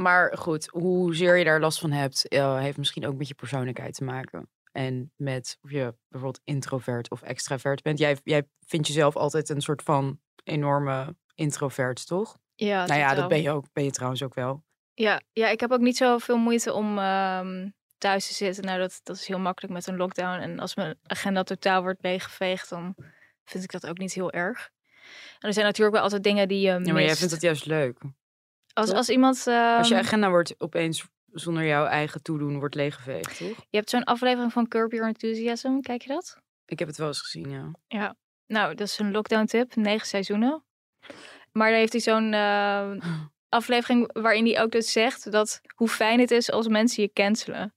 Speaker 3: maar goed, hoezeer je daar last van hebt, eh, heeft misschien ook met je persoonlijkheid te maken. En met of je bijvoorbeeld introvert of extravert bent. Jij, jij vindt jezelf altijd een soort van enorme introvert, toch?
Speaker 2: Ja,
Speaker 3: nou ja, dat ben je ook. Ben je trouwens ook wel.
Speaker 2: Ja, ja, ik heb ook niet zoveel moeite om ehm, thuis te zitten. Nou, dat, dat is heel makkelijk met een lockdown. En als mijn agenda totaal wordt leeggeveegd, dan vind ik dat ook niet heel erg. En er zijn natuurlijk wel altijd dingen die je
Speaker 3: Ja, maar jij vindt het juist leuk.
Speaker 2: Als, als iemand...
Speaker 3: Als je
Speaker 2: ehm,
Speaker 3: agenda wordt opeens zonder jouw eigen toedoen wordt leeggeveegd, toch?
Speaker 2: Je hebt zo'n aflevering van Curb Your Enthusiasm. Kijk je dat?
Speaker 3: Ik heb het wel eens gezien, ja.
Speaker 2: Ja. Nou, dat is een lockdown tip. Negen seizoenen. Maar daar heeft hij zo'n eh, aflevering waarin hij ook dus zegt dat hoe fijn het is als mensen je cancelen.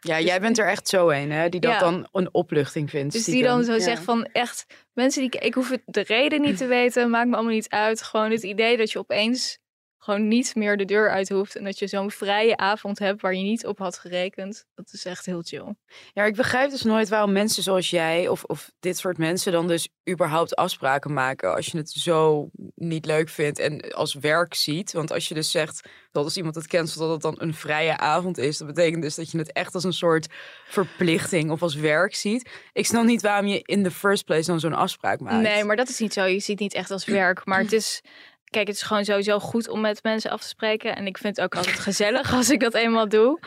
Speaker 3: Ja, jij bent er echt zo een, hè? Die dat
Speaker 2: Ja.
Speaker 3: dan een opluchting vindt.
Speaker 2: Dus die
Speaker 3: stiekem.
Speaker 2: dan zo
Speaker 3: Ja.
Speaker 2: zegt van echt mensen die ik hoef het de reden niet te weten, maakt me allemaal niet uit. Gewoon het idee dat je opeens gewoon niet meer de deur uit hoeft en dat je zo'n vrije avond hebt waar je niet op had gerekend. Dat is echt heel chill.
Speaker 3: Ja, ik begrijp dus nooit waarom mensen zoals jij of, of dit soort mensen dan dus überhaupt afspraken maken als je het zo niet leuk vindt en als werk ziet. Want als je dus zegt dat als iemand het cancelt dat het dan een vrije avond is, dat betekent dus dat je het echt als een soort verplichting of als werk ziet. Ik snap niet waarom je in the first place dan zo'n afspraak maakt.
Speaker 2: Nee, maar dat is niet zo. Je ziet het niet echt als werk. Maar het is, kijk, het is gewoon sowieso goed om met mensen af te spreken. En ik vind het ook altijd gezellig als ik dat eenmaal doe.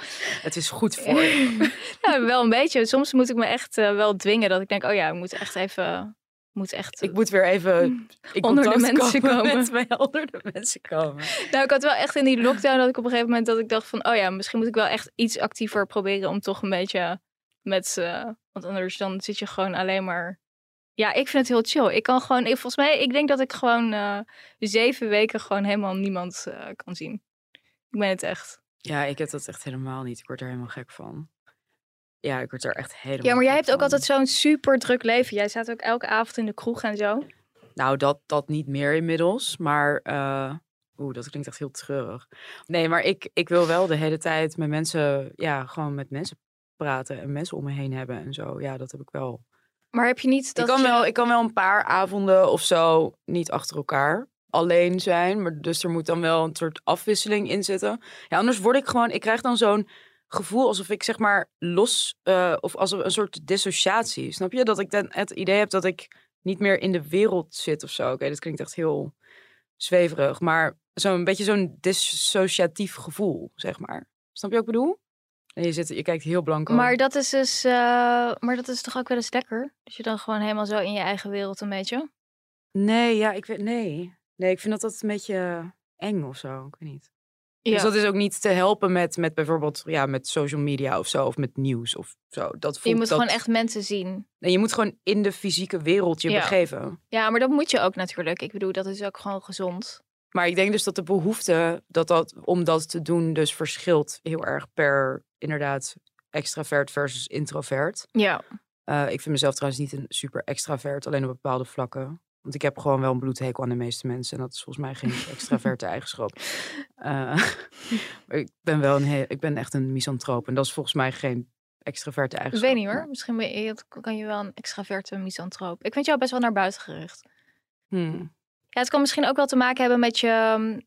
Speaker 3: Het is goed voor je.
Speaker 2: Ja, wel een beetje. Soms moet ik me echt eh, wel dwingen dat ik denk, oh ja, ik moet echt even, moet echt.
Speaker 3: Ik moet weer even in
Speaker 2: Onder de mensen komen.
Speaker 3: Met mij onder de mensen komen.
Speaker 2: Nou, ik had wel echt in die lockdown dat ik op een gegeven moment dat ik dacht van, oh ja, misschien moet ik wel echt iets actiever proberen om toch een beetje met, eh, want anders dan zit je gewoon alleen maar. Ja, ik vind het heel chill. Ik kan gewoon, ik, volgens mij, ik denk dat ik gewoon eh, zeven weken gewoon helemaal niemand eh, kan zien. Ik ben het echt.
Speaker 3: Ja, ik heb dat echt helemaal niet. Ik word er helemaal gek van. Ja, ik word er echt helemaal
Speaker 2: Ja, maar jij hebt ook altijd zo'n super druk leven. Jij staat ook elke avond in de kroeg en zo.
Speaker 3: Nou, dat, dat niet meer inmiddels. Maar, eh oeh, dat klinkt echt heel treurig. Nee, maar ik, ik wil wel de hele tijd met mensen, ja, gewoon met mensen praten en mensen om me heen hebben en zo. Ja, dat heb ik wel.
Speaker 2: Maar heb je niet dat
Speaker 3: ik, kan
Speaker 2: je-
Speaker 3: wel ik kan wel een paar avonden of zo niet achter elkaar alleen zijn. Maar dus er moet dan wel een soort afwisseling in zitten. Ja, anders word ik gewoon, ik krijg dan zo'n gevoel alsof ik zeg maar los, eh, of als een soort dissociatie. Snap je? Dat ik dan het idee heb dat ik niet meer in de wereld zit of zo. Oké, dat klinkt echt heel zweverig. Maar zo'n beetje zo'n dissociatief gevoel, zeg maar. Snap je wat ik bedoel? En je, zit, je kijkt heel blank
Speaker 2: Maar dat is dus, eh, maar dat is toch ook wel eens lekker? Dat je dan gewoon helemaal zo in je eigen wereld een beetje.
Speaker 3: Nee, ja, ik weet, nee. Nee, ik vind dat dat een beetje eng of zo. Ik weet niet.
Speaker 2: Ja.
Speaker 3: Dus dat is ook niet te helpen met, met bijvoorbeeld ja, met social media of zo. Of met nieuws of zo. Dat
Speaker 2: je
Speaker 3: voelt
Speaker 2: moet
Speaker 3: dat...
Speaker 2: gewoon echt mensen zien.
Speaker 3: Je moet gewoon in de fysieke wereld je
Speaker 2: Ja.
Speaker 3: begeven.
Speaker 2: Ja, maar dat moet je ook natuurlijk. Ik bedoel, dat is ook gewoon gezond.
Speaker 3: Maar ik denk dus dat de behoefte dat dat, om dat te doen dus verschilt heel erg per inderdaad extravert versus introvert.
Speaker 2: Ja.
Speaker 3: Eh, ik vind mezelf trouwens niet een super extravert, alleen op bepaalde vlakken. Want ik heb gewoon wel een bloedhekel aan de meeste mensen. En dat is volgens mij geen extraverte eigenschap. Uh, ik ben wel een heel, ik ben echt een misantroop. En dat is volgens mij geen extraverte eigenschap.
Speaker 2: Ik weet niet hoor. Misschien ben je, kan je wel een extraverte misantroop. Ik vind jou best wel naar buiten gericht.
Speaker 3: Hmm.
Speaker 2: Ja, het kan misschien ook wel te maken hebben met je, um,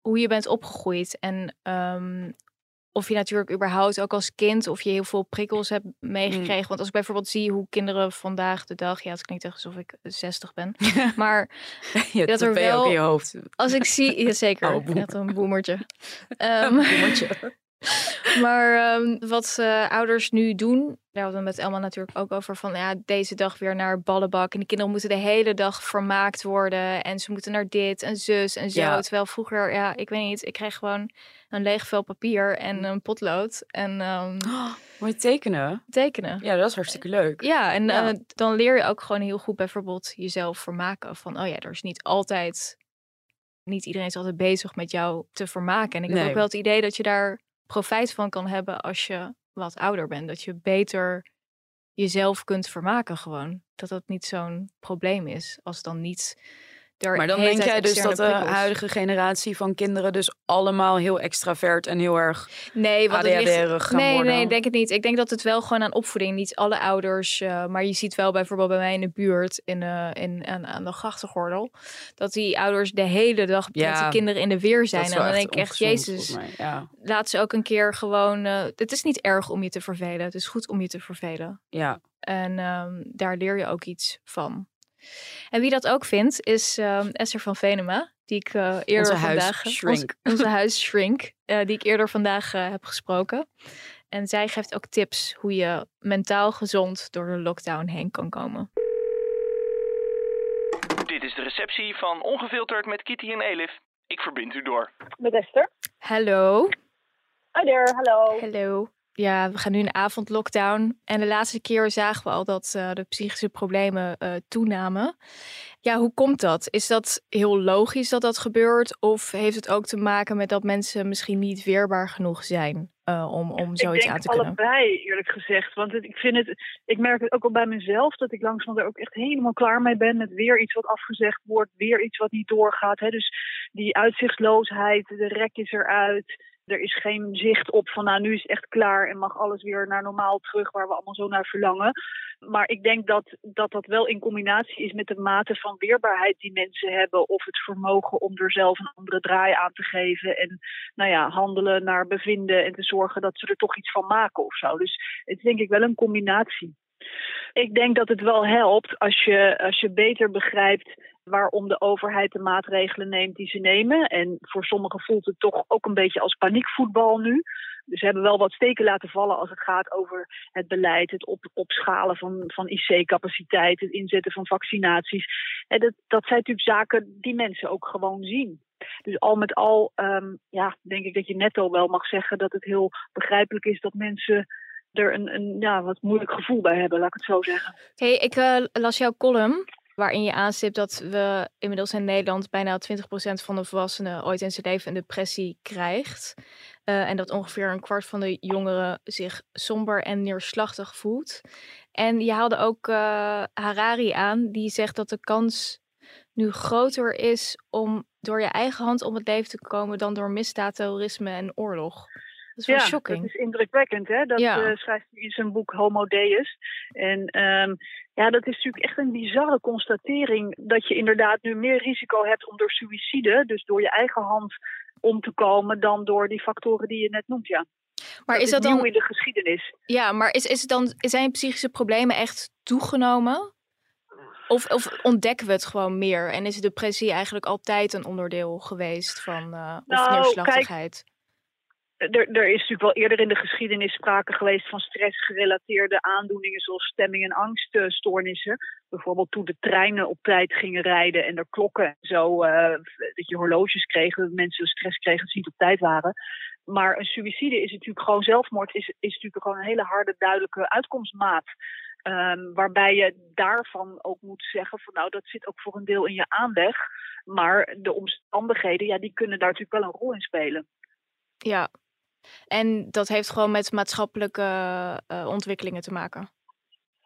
Speaker 2: hoe je bent opgegroeid. En um, of je natuurlijk überhaupt ook als kind of je heel veel prikkels hebt meegekregen. Mm. Want als ik bijvoorbeeld zie hoe kinderen vandaag de dag, ja, het klinkt echt alsof ik 60 ben, maar
Speaker 3: ja, dat er wel in je hoofd.
Speaker 2: Als ik zie, ja, zeker, oh, net een boemertje.
Speaker 3: um, boemertje.
Speaker 2: maar um, wat uh, ouders nu doen, daar hadden we met Elma natuurlijk ook over van ja, deze dag weer naar ballenbak. En de kinderen moeten de hele dag vermaakt worden. En ze moeten naar dit en zus en zo. Ja. Terwijl vroeger, ja, ik weet niet, ik kreeg gewoon een leeg vel papier en een potlood. En um,
Speaker 3: oh, moet je tekenen?
Speaker 2: Tekenen.
Speaker 3: Ja, dat is hartstikke leuk.
Speaker 2: Ja, en ja. Uh, dan leer je ook gewoon heel goed bijvoorbeeld jezelf vermaken. Van, oh ja, er is niet altijd, niet iedereen is altijd bezig met jou te vermaken. En ik heb ook wel het idee dat je daar profijt van kan hebben als je wat ouder bent. Dat je beter jezelf kunt vermaken gewoon. Dat dat niet zo'n probleem is. Als dan niet...
Speaker 3: Maar dan denk jij dus dat de huidige generatie van kinderen dus allemaal heel extravert en heel erg
Speaker 2: Nee, het ligt... Nee,
Speaker 3: worden?
Speaker 2: nee, denk het niet. Ik denk dat het wel gewoon aan opvoeding, niet alle ouders, eh, maar je ziet wel bijvoorbeeld bij mij in de buurt, in, eh, in, aan, aan de grachtengordel, dat die ouders de hele dag met
Speaker 3: Ja,
Speaker 2: de kinderen in de weer zijn. En dan denk ik echt, Jezus.
Speaker 3: Ja,
Speaker 2: laat ze ook een keer gewoon. eh, het is niet erg om je te vervelen. Het is goed om je te vervelen.
Speaker 3: ja.
Speaker 2: En ehm, daar leer je ook iets van. En wie dat ook vindt, is ehm, Esther van Venema, die ik eh, eerder
Speaker 3: Onze
Speaker 2: vandaag. Onze, onze huisshrink, eh, die ik eerder vandaag eh, heb gesproken. En zij geeft ook tips hoe je mentaal gezond door de lockdown heen kan komen.
Speaker 1: Dit is de receptie van Ongefilterd met Kitty en Elif. Ik verbind u door.
Speaker 4: Met Esther.
Speaker 2: Hallo.
Speaker 4: Hi there, hallo.
Speaker 2: Hallo. Ja, we gaan nu een avondlockdown. En de laatste keer zagen we al dat eh, de psychische problemen eh, toenamen. Ja, hoe komt dat? Is dat heel logisch dat dat gebeurt? Of heeft het ook te maken met dat mensen misschien niet weerbaar genoeg zijn eh, om, om zoiets aan te kunnen?
Speaker 4: allebei, eerlijk gezegd. Want het, ik, vind het, ik merk het ook al bij mezelf dat ik langzaam er ook echt helemaal klaar mee ben. Met weer iets wat afgezegd wordt, weer iets wat niet doorgaat. Hè. Dus die uitzichtloosheid, de rek is eruit. Er is geen zicht op van nou nu is echt klaar en mag alles weer naar normaal terug waar we allemaal zo naar verlangen. Maar ik denk dat, dat dat wel in combinatie is met de mate van weerbaarheid die mensen hebben. Of het vermogen om er zelf een andere draai aan te geven. En nou ja, handelen naar bevinden en te zorgen dat ze er toch iets van maken of zo. Dus het is denk ik wel een combinatie. Ik denk dat het wel helpt als je, als je beter begrijpt waarom de overheid de maatregelen neemt die ze nemen. En voor sommigen voelt het toch ook een beetje als paniekvoetbal nu. Dus ze hebben wel wat steken laten vallen als het gaat over het beleid, het op, opschalen van, van IC-capaciteit, het inzetten van vaccinaties. En dat, dat zijn natuurlijk zaken die mensen ook gewoon zien. Dus al met al um, ja, denk ik dat je netto wel mag zeggen dat het heel begrijpelijk is dat mensen er een, een ja, wat moeilijk gevoel bij hebben, laat ik het zo zeggen.
Speaker 2: Hey, ik uh, las jouw column waarin je aanstipt dat we inmiddels in Nederland bijna 20% van de volwassenen ooit in zijn leven een depressie krijgt. Uh, en dat ongeveer een kwart van de jongeren zich somber en neerslachtig voelt. En je haalde ook uh, Harari aan, die zegt dat de kans nu groter is om door je eigen hand om het leven te komen dan door misdaad, terrorisme en oorlog. Dat is wel
Speaker 4: ja,
Speaker 2: shocking.
Speaker 4: dat is indrukwekkend. Hè? Dat
Speaker 2: Ja.
Speaker 4: eh, schrijft hij in zijn boek Homo Deus. En ehm, ja, dat is natuurlijk echt een bizarre constatering. Dat je inderdaad nu meer risico hebt om door suïcide, dus door je eigen hand om te komen, dan door die factoren die je net noemt. Ja.
Speaker 2: Maar
Speaker 4: dat
Speaker 2: is dat
Speaker 4: nieuw in de geschiedenis?
Speaker 2: ja, maar is, is het dan, zijn psychische problemen echt toegenomen? Of, of ontdekken we het gewoon meer? En is depressie eigenlijk altijd een onderdeel geweest van uh, of
Speaker 4: Nou,
Speaker 2: neerslachtigheid?
Speaker 4: Er, er is natuurlijk wel eerder in de geschiedenis sprake geweest van stressgerelateerde aandoeningen zoals stemming- en angststoornissen. Bijvoorbeeld toen de treinen op tijd gingen rijden en er klokken en zo, uh, dat je horloges kreeg, dat mensen stress kregen dat ze niet op tijd waren. Maar een suïcide is natuurlijk gewoon zelfmoord, is, is natuurlijk gewoon een hele harde, duidelijke uitkomstmaat. Um, waarbij je daarvan ook moet zeggen van nou, dat zit ook voor een deel in je aanleg. Maar de omstandigheden, ja, die kunnen daar natuurlijk wel een rol in spelen.
Speaker 2: Ja, en dat heeft gewoon met maatschappelijke uh, ontwikkelingen te maken.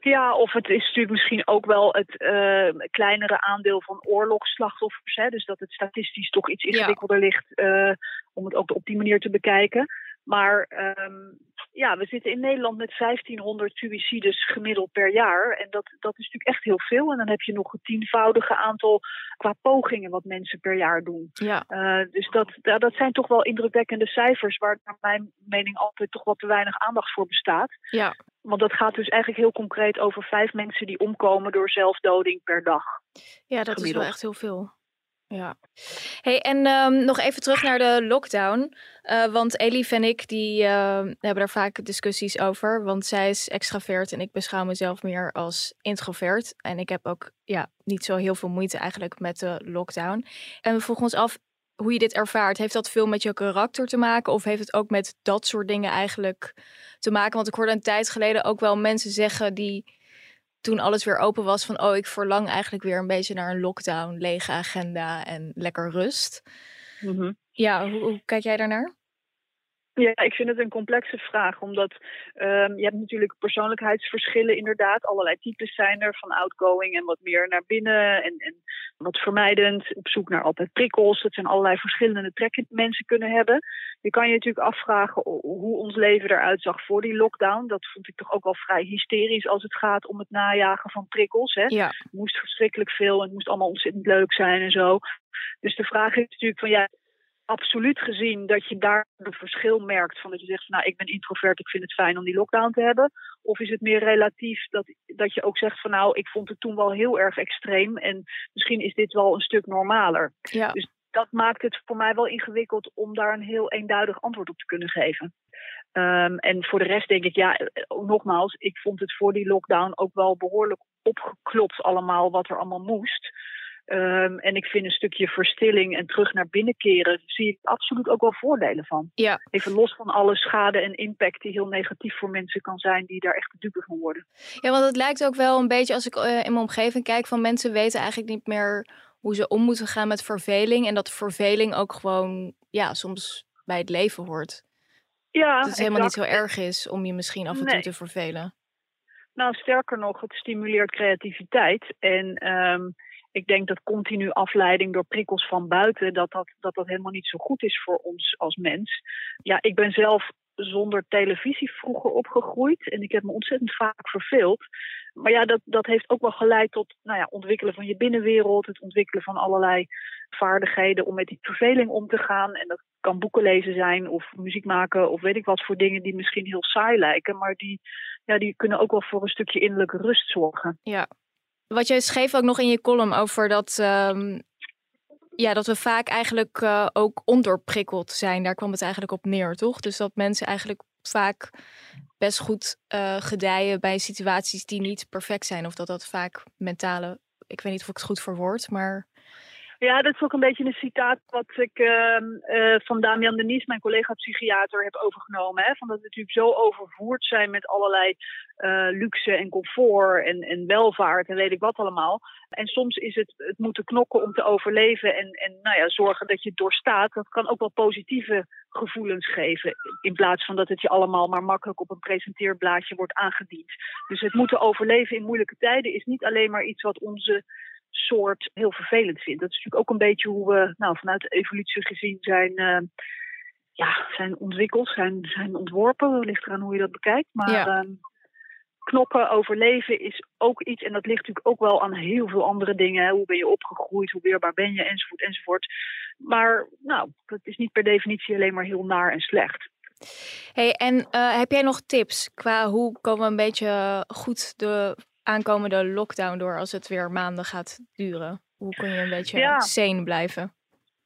Speaker 4: Ja, of het is natuurlijk misschien ook wel het uh, kleinere aandeel van oorlogsslachtoffers. Hè? Dus dat het statistisch toch iets ingewikkelder ja. ligt uh, om het ook op die manier te bekijken. Maar um, ja, we zitten in Nederland met 1500 suicides gemiddeld per jaar. En dat, dat is natuurlijk echt heel veel. En dan heb je nog het tienvoudige aantal qua pogingen wat mensen per jaar doen.
Speaker 2: Ja.
Speaker 4: Uh, dus dat, dat zijn toch wel indrukwekkende cijfers waar naar mijn mening altijd toch wat te weinig aandacht voor bestaat.
Speaker 2: Ja.
Speaker 4: Want dat gaat dus eigenlijk heel concreet over vijf mensen die omkomen door zelfdoding per dag.
Speaker 2: Ja, dat is wel echt heel veel. Ja. Hey, en um, nog even terug naar de lockdown. Uh, want Elif en ik die, uh, hebben daar vaak discussies over. Want zij is extravert en ik beschouw mezelf meer als introvert. En ik heb ook ja, niet zo heel veel moeite eigenlijk met de lockdown. En we vroegen ons af hoe je dit ervaart. Heeft dat veel met je karakter te maken? Of heeft het ook met dat soort dingen eigenlijk te maken? Want ik hoorde een tijd geleden ook wel mensen zeggen die toen alles weer open was van oh, ik verlang eigenlijk weer een beetje naar een lockdown, lege agenda en lekker rust.
Speaker 4: Mm -hmm.
Speaker 2: Ja, hoe, hoe, kijk jij daarnaar?
Speaker 4: Ja, ik vind het een complexe vraag, omdat um, je hebt natuurlijk persoonlijkheidsverschillen inderdaad. Allerlei types zijn er, van outgoing en wat meer naar binnen en, en wat vermijdend, op zoek naar altijd prikkels. Dat zijn allerlei verschillende trekken die mensen kunnen hebben. Je kan je natuurlijk afvragen hoe ons leven eruit zag voor die lockdown. Dat vond ik toch ook wel vrij hysterisch als het gaat om het najagen van prikkels. Hè?
Speaker 2: Ja.
Speaker 4: Het moest verschrikkelijk veel en het moest allemaal ontzettend leuk zijn en zo. Dus de vraag is natuurlijk van ja, absoluut gezien dat je daar een verschil merkt van dat je zegt van nou ik ben introvert, ik vind het fijn om die lockdown te hebben? Of is het meer relatief dat, dat je ook zegt van nou ik vond het toen wel heel erg extreem en misschien is dit wel een stuk normaler.
Speaker 2: Ja.
Speaker 4: Dus dat maakt het voor mij wel ingewikkeld om daar een heel eenduidig antwoord op te kunnen geven. Um, en voor de rest denk ik, ja, nogmaals, ik vond het voor die lockdown ook wel behoorlijk opgeklopt allemaal wat er allemaal moest. Um, en ik vind een stukje verstilling en terug naar binnen keren, zie ik absoluut ook wel voordelen van.
Speaker 2: Ja.
Speaker 4: Even los van alle schade en impact die heel negatief voor mensen kan zijn, die daar echt de dupe van worden.
Speaker 2: Ja, want het lijkt ook wel een beetje, als ik uh, in mijn omgeving kijk, van mensen weten eigenlijk niet meer hoe ze om moeten gaan met verveling. En dat verveling ook gewoon, ja, soms bij het leven hoort.
Speaker 4: Ja,
Speaker 2: dat het helemaal niet zo erg is om je misschien af en toe te vervelen.
Speaker 4: Nou, sterker nog, het stimuleert creativiteit. En um, ik denk dat continu afleiding door prikkels van buiten, dat dat, dat dat helemaal niet zo goed is voor ons als mens. Ja, ik ben zelf zonder televisie vroeger opgegroeid en ik heb me ontzettend vaak verveeld. Maar ja, dat, dat heeft ook wel geleid tot nou ja, ontwikkelen van je binnenwereld, het ontwikkelen van allerlei vaardigheden om met die verveling om te gaan. En dat kan boeken lezen zijn of muziek maken of weet ik wat voor dingen die misschien heel saai lijken, maar die, ja, die kunnen ook wel voor een stukje innerlijke rust zorgen.
Speaker 2: Ja, wat jij schreef ook nog in je column over dat, um, ja, dat we vaak eigenlijk uh, ook onderprikkeld zijn. Daar kwam het eigenlijk op neer, toch? Dus dat mensen eigenlijk vaak best goed uh, gedijen bij situaties die niet perfect zijn. Of dat dat vaak mentale, ik weet niet of ik het goed verwoord, maar...
Speaker 4: Ja, dat is ook een beetje een citaat wat ik uh, uh, van Damian Denies, mijn collega-psychiater, heb overgenomen. Hè? Van dat we natuurlijk zo overvoerd zijn met allerlei uh, luxe en comfort en, en welvaart en weet ik wat allemaal. En soms is het, het moeten knokken om te overleven en, en nou ja, zorgen dat je doorstaat. Dat kan ook wel positieve gevoelens geven. In plaats van dat het je allemaal maar makkelijk op een presenteerblaadje wordt aangediend. Dus het moeten overleven in moeilijke tijden is niet alleen maar iets wat onze soort heel vervelend vindt. Dat is natuurlijk ook een beetje hoe we nou, vanuit de evolutie gezien zijn, uh, ja, zijn ontwikkeld, zijn, zijn ontworpen. Ligt eraan hoe je dat bekijkt. Maar
Speaker 2: ja.
Speaker 4: uh, knokken, overleven is ook iets, en dat ligt natuurlijk ook wel aan heel veel andere dingen. Hè. Hoe ben je opgegroeid, hoe weerbaar ben je, enzovoort, enzovoort. Maar nou, dat is niet per definitie alleen maar heel naar en slecht.
Speaker 2: Hey, en uh, heb jij nog tips qua hoe komen we een beetje goed de aankomende lockdown door als het weer maanden gaat duren? Hoe kun je een beetje
Speaker 4: ja.
Speaker 2: sane blijven?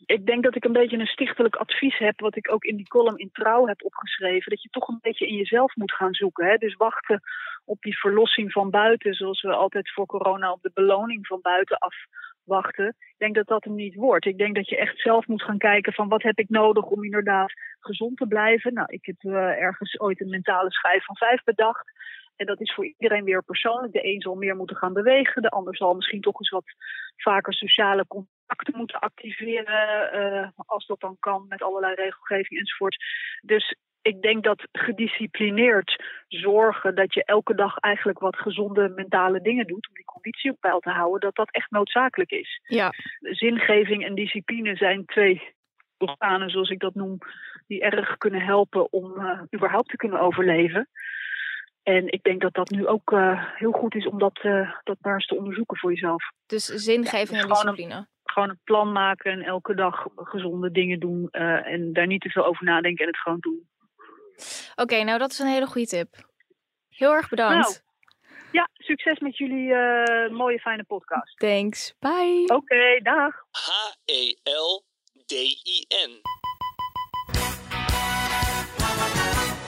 Speaker 4: Ik denk dat ik een beetje een stichtelijk advies heb, wat ik ook in die column in Trouw heb opgeschreven, dat je toch een beetje in jezelf moet gaan zoeken. Hè? Dus wachten op die verlossing van buiten, zoals we altijd voor corona op de beloning van buiten afwachten. Ik denk dat dat hem niet wordt. Ik denk dat je echt zelf moet gaan kijken van wat heb ik nodig om inderdaad gezond te blijven. Nou, ik heb uh, ergens ooit een mentale schijf van vijf bedacht. En dat is voor iedereen weer persoonlijk. De een zal meer moeten gaan bewegen, de ander zal misschien toch eens wat vaker sociale contacten moeten activeren, uh, als dat dan kan met allerlei regelgeving enzovoort. Dus ik denk dat gedisciplineerd zorgen dat je elke dag eigenlijk wat gezonde mentale dingen doet om die conditie op peil te houden, dat dat echt noodzakelijk is.
Speaker 2: Ja.
Speaker 4: Zingeving en discipline zijn twee organen, zoals ik dat noem, die erg kunnen helpen om uh, überhaupt te kunnen overleven. En ik denk dat dat nu ook uh, heel goed is om dat, uh, dat maar eens te onderzoeken voor jezelf.
Speaker 2: Dus zingeving ja, dus en discipline.
Speaker 4: Een, gewoon een plan maken en elke dag gezonde dingen doen. en daar niet te veel over nadenken en het gewoon doen.
Speaker 2: Oké, okay, nou dat is een hele goede tip. Heel erg bedankt.
Speaker 4: Nou, ja, succes met jullie uh, mooie fijne podcast.
Speaker 2: Thanks. Bye.
Speaker 4: Oké, okay, dag.
Speaker 5: H-E-L-D-I-N.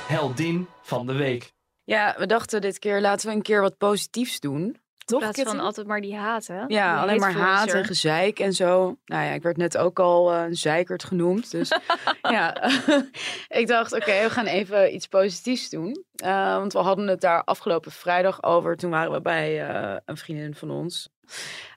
Speaker 5: Heldin van de week.
Speaker 3: Ja, we dachten dit keer laten we een keer wat positiefs doen. Toch?
Speaker 2: In plaats van altijd maar die haat, hè?
Speaker 3: Ja,
Speaker 2: die
Speaker 3: alleen maar haat en gezeik en zo. Nou ja, ik werd net ook al uh, een zeikert genoemd. Dus ja, ik dacht, oké, we gaan even iets positiefs doen. Uh, want we hadden het daar afgelopen vrijdag over. Toen waren we bij uh, een vriendin van ons.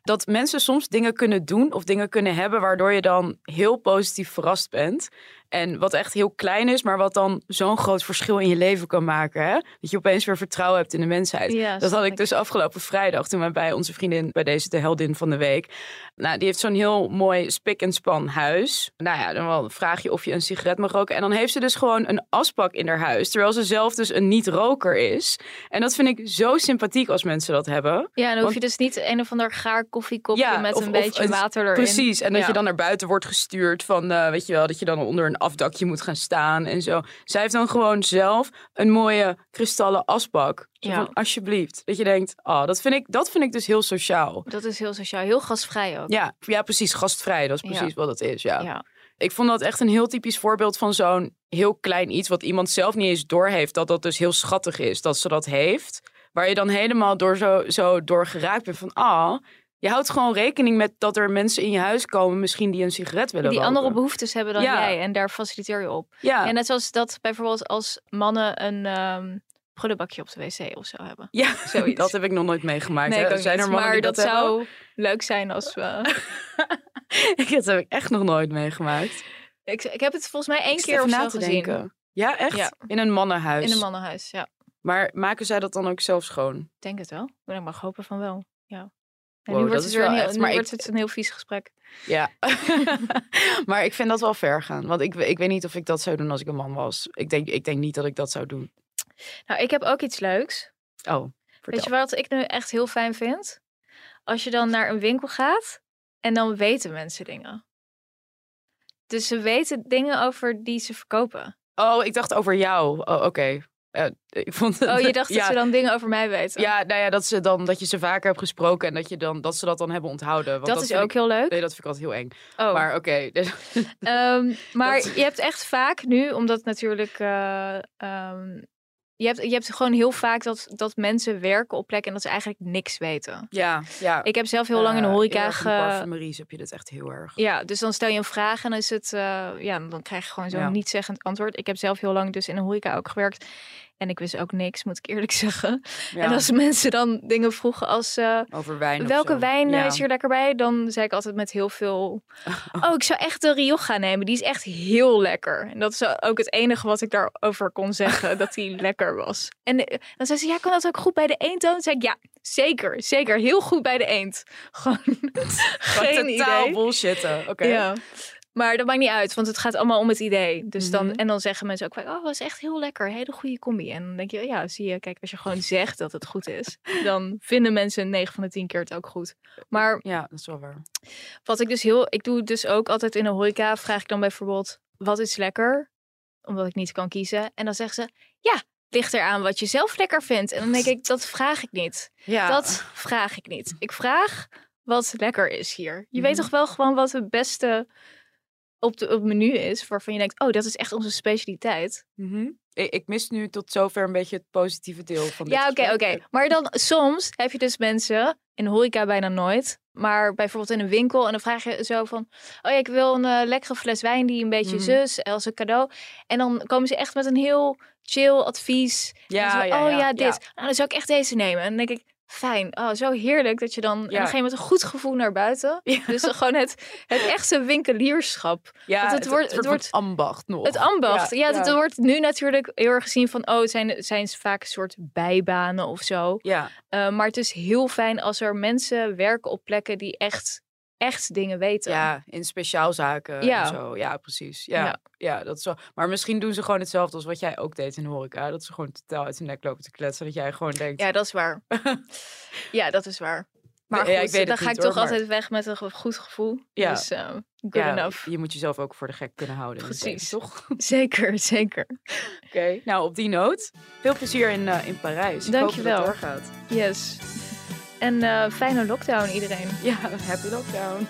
Speaker 3: Dat mensen soms dingen kunnen doen of dingen kunnen hebben waardoor je dan heel positief verrast bent. En wat echt heel klein is, maar wat dan zo'n groot verschil in je leven kan maken. Hè? Dat je opeens weer vertrouwen hebt in de mensheid.
Speaker 2: Ja,
Speaker 3: dat had ik dus afgelopen vrijdag toen we bij onze vriendin, bij deze de heldin van de week. Nou, die heeft zo'n heel mooi spik en span huis. Nou ja, dan vraag je of je een sigaret mag roken. En dan heeft ze dus gewoon een asbak in haar huis. Terwijl ze zelf dus een niet-roker is. En dat vind ik zo sympathiek als mensen dat hebben.
Speaker 2: Ja, dan hoef Want, je dus niet een of ander gaar koffiekopje ja, met of, een beetje water erin.
Speaker 3: Precies, en dat ja. je dan naar buiten wordt gestuurd van, uh, weet je wel, dat je dan onder een afdakje moet gaan staan en zo. Zij heeft dan gewoon zelf een mooie kristallen asbak.
Speaker 2: Ja.
Speaker 3: Van, alsjeblieft. Dat je denkt, oh, dat vind ik, dat vind ik dus heel sociaal.
Speaker 2: Dat is heel sociaal, heel gastvrij ook.
Speaker 3: Ja, ja precies, gastvrij. Dat is
Speaker 2: Ja.
Speaker 3: precies wat het is, ja.
Speaker 2: Ja.
Speaker 3: Ik vond dat echt een heel typisch voorbeeld van zo'n heel klein iets... wat iemand zelf niet eens doorheeft. Dat dat dus heel schattig is, dat ze dat heeft. Waar je dan helemaal door zo, zo door geraakt bent van... ah, je houdt gewoon rekening met dat er mensen in je huis komen... misschien die een sigaret willen
Speaker 2: Die
Speaker 3: roken.
Speaker 2: andere behoeftes hebben dan
Speaker 3: Ja.
Speaker 2: jij en daar faciliteer je op.
Speaker 3: Ja,
Speaker 2: En net zoals dat bijvoorbeeld als mannen een ehm prullenbakje op de wc of zo hebben.
Speaker 3: ja
Speaker 2: zoiets.
Speaker 3: dat heb ik nog nooit meegemaakt.
Speaker 2: Nee,
Speaker 3: Zijn
Speaker 2: niet.
Speaker 3: er mannen
Speaker 2: maar dat, zou leuk zijn als we...
Speaker 3: dat heb ik echt nog nooit meegemaakt.
Speaker 2: ik, ik heb het volgens mij één
Speaker 3: Ik
Speaker 2: keer of zo
Speaker 3: na te
Speaker 2: gezien.
Speaker 3: denken. Ja, echt?
Speaker 2: Ja.
Speaker 3: In een mannenhuis.
Speaker 2: In een mannenhuis, ja.
Speaker 3: Maar maken zij dat dan ook zelf schoon?
Speaker 2: Ik denk het wel. Ik mag hopen van wel. Ja. En
Speaker 3: Wow,
Speaker 2: nu wordt, het,
Speaker 3: is
Speaker 2: weer een heel,
Speaker 3: echt-
Speaker 2: nu
Speaker 3: maar
Speaker 2: wordt het een heel vies gesprek.
Speaker 3: Ja. maar ik vind dat wel ver gaan. Want ik, ik weet niet of ik dat zou doen als ik een man was. Ik denk, ik denk niet dat ik dat zou doen.
Speaker 2: Nou, ik heb ook iets leuks.
Speaker 3: Oh,
Speaker 2: Weet je wat ik nu echt heel fijn vind? Als je dan naar een winkel gaat en dan weten mensen dingen. Dus ze weten dingen over die ze verkopen.
Speaker 3: Oh, ik dacht over jou. Oh, oké. Ik vond het-
Speaker 2: Oh, je dacht dat ze dan dingen over mij weten?
Speaker 3: Ja, nou ja, dat, ze dan, dat je ze vaker hebt gesproken en dat, je dan, dat ze dat dan hebben onthouden. Want
Speaker 2: dat, is
Speaker 3: vind
Speaker 2: ook
Speaker 3: ik-
Speaker 2: heel leuk.
Speaker 3: Nee, dat vind ik altijd heel eng.
Speaker 2: Oh.
Speaker 3: Maar oké. dus-
Speaker 2: Ehm, maar
Speaker 3: Dat-
Speaker 2: je hebt echt vaak nu, omdat natuurlijk. eh, ehm, je, hebt, je hebt gewoon heel vaak dat, dat mensen werken op plekken en dat ze eigenlijk niks weten.
Speaker 3: ja, ja.
Speaker 2: Ik heb zelf heel lang in de
Speaker 3: Eh,
Speaker 2: horeca ge...
Speaker 3: parfumeries heb je dit echt heel erg.
Speaker 2: Ja, dus dan stel je een vraag en dan is het, eh, ja, dan krijg je gewoon zo'n
Speaker 3: Ja.
Speaker 2: niet-zeggend antwoord. Ik heb zelf heel lang dus in de horeca ook gewerkt en ik wist ook niks, moet ik eerlijk zeggen.
Speaker 3: Ja,
Speaker 2: En als mensen dan dingen vroegen als, eh,
Speaker 3: over wijn
Speaker 2: welke wijn eh,
Speaker 3: Ja.
Speaker 2: is hier lekker bij? Dan zei ik altijd met heel veel, oh, ik zou echt de Rioja nemen. Die is echt heel lekker. En dat is ook het enige wat ik daarover kon zeggen, dat die lekker was. En eh, dan zei ze, ja, kan dat ook goed bij de eend? Dan zei ik, ja, zeker, zeker, heel goed bij de eend. Gewoon
Speaker 3: Gewoon
Speaker 2: geen
Speaker 3: totaal
Speaker 2: idee.
Speaker 3: bullshitten. Oké.
Speaker 2: Ja. Maar dat maakt niet uit, want het gaat allemaal om het idee. Dus dan,
Speaker 3: Mhm.
Speaker 2: en dan zeggen mensen ook vaak, oh, dat is echt heel lekker. Hele goede combi. En dan denk je, ja, zie je, kijk, als je gewoon zegt dat het goed is, dan vinden mensen 9 van de 10 keer het ook goed. Maar
Speaker 3: Ja, dat is wel waar.
Speaker 2: wat ik dus heel, ik doe dus ook altijd in de horeca, vraag ik dan bijvoorbeeld, wat is lekker? Omdat ik niet kan kiezen. En dan zeggen ze, ja, ligt eraan wat je zelf lekker vindt. En dan denk ik, dat vraag ik niet.
Speaker 3: Ja.
Speaker 2: Dat vraag ik niet. Ik vraag wat lekker is hier. Je weet
Speaker 3: Mhm.
Speaker 2: toch wel gewoon wat het beste op, de, op het menu is, waarvan je denkt, oh, dat is echt onze specialiteit.
Speaker 3: Mhm. ik, ik mis nu tot zover een beetje het positieve deel van dit
Speaker 2: Ja, oké, oké. Maar dan soms heb je dus mensen, in horeca bijna nooit, maar bijvoorbeeld in een winkel. En dan vraag je zo van, oh ja, ik wil een eh, lekkere fles wijn die een beetje
Speaker 3: Mhm.
Speaker 2: zus, als een cadeau. En dan komen ze echt met een heel chill advies.
Speaker 3: Ja,
Speaker 2: zo,
Speaker 3: ja,
Speaker 2: oh
Speaker 3: ja,
Speaker 2: dit. Nou, dan zou ik echt deze nemen. En dan denk ik, fijn. Oh, zo heerlijk dat je dan... En
Speaker 3: Ja.
Speaker 2: dan ga je met een goed gevoel naar buiten.
Speaker 3: Ja.
Speaker 2: Dus gewoon het, het echte winkelierschap.
Speaker 3: Ja,
Speaker 2: Want het wordt- het
Speaker 3: het
Speaker 2: wordt-
Speaker 3: wordt ambacht nog.
Speaker 2: Het ambacht. Ja,
Speaker 3: Ja,
Speaker 2: het wordt nu natuurlijk heel erg gezien van... Oh, het zijn, het zijn vaak een soort bijbanen of zo.
Speaker 3: Ja,
Speaker 2: Uh, maar het is heel fijn als er mensen werken op plekken die echt, echt dingen weten.
Speaker 3: ja, in speciaalzaken
Speaker 2: Ja.
Speaker 3: en zo. Ja, precies. Ja,
Speaker 2: Ja.
Speaker 3: ja. dat is zo. Maar misschien doen ze gewoon hetzelfde als wat jij ook deed in de horeca. Dat ze gewoon totaal uit hun nek lopen te kletsen. Dat jij gewoon denkt...
Speaker 2: Ja, dat is waar. ja, dat is waar. Maar goed,
Speaker 3: ik weet
Speaker 2: dan ga
Speaker 3: niet,
Speaker 2: ik toch
Speaker 3: hoor, maar-
Speaker 2: altijd weg met een goed gevoel.
Speaker 3: Ja.
Speaker 2: Dus uh, good
Speaker 3: ja,
Speaker 2: enough.
Speaker 3: Je moet jezelf ook voor de gek kunnen houden.
Speaker 2: Precies.
Speaker 3: toch?
Speaker 2: Zeker, zeker.
Speaker 3: Oké. Nou, op die noot. Veel plezier in, eh, in Parijs. Ik hoop dat het doorgaat.
Speaker 2: Yes. En uh, fijne lockdown iedereen.
Speaker 3: Ja, happy lockdown.